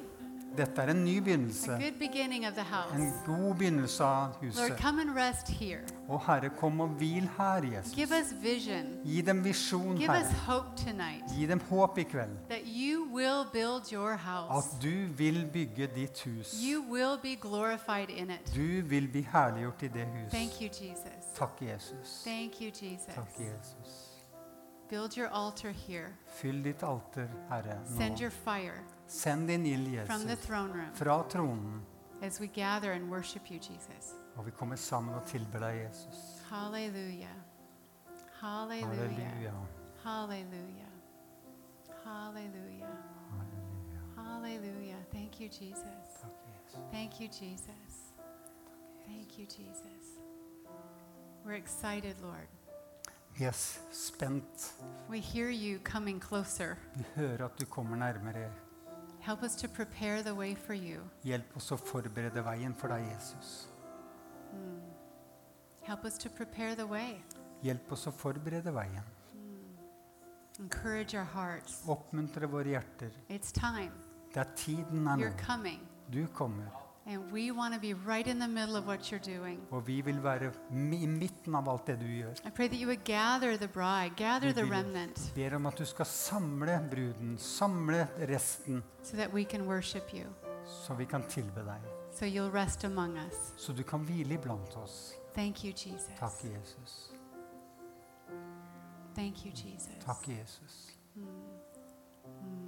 Dette er en ny a begynnelse. good beginning of the En house. god begynnelse av Lord, huset. come and rest here. Og Herre, kom og hvil her, Jesus. Give us vision. Gi dem visjon, Give us Herre. hope tonight Gi dem håp i kveld. that you will build your At house. du vil bygge ditt hus. You will be glorified in it. Du vil bli herliggjort i det hus. Thank you, Jesus. Takk, Jesus. Thank you, Jesus. Takk, Jesus. Build your altar here. Fyll ditt alter, Herre, Send nå. your fire Send din ild, from the throne room fra tronen. as we gather and worship you, Jesus. Og vi kommer sammen og tilber deg, Jesus. Hallelujah. Hallelujah. Halleluja. Hallelujah. Hallelujah. Halleluja. Hallelujah. Thank you, Jesus. Takk, Jesus. Thank you, Jesus. Thank you, Jesus. We're excited, Lord. Vi er spent. We hear you coming closer. Vi hører at du kommer nærmere. Help us to prepare the way for you. Hjelp oss å forberede veien for deg, Jesus. Help us to prepare the way. Hjelp oss å forberede veien. Encourage our hearts. Oppmuntre våre hjerter. It's time. Det er tiden er nå. You're coming. Du kommer. And we want to be right in the middle of what you're doing. Og vi vil være i midten av alt det du gjør. I pray that you would gather the bride, gather the remnant, ber om at du skal samle bruden, samle resten, so that we can worship you, så vi kan tilbe deg. so you'll rest among us. Så du kan hvile iblant oss. Thank you, Jesus. Takk, Jesus. Thank you, Jesus. Takk, Jesus. Hallelujah.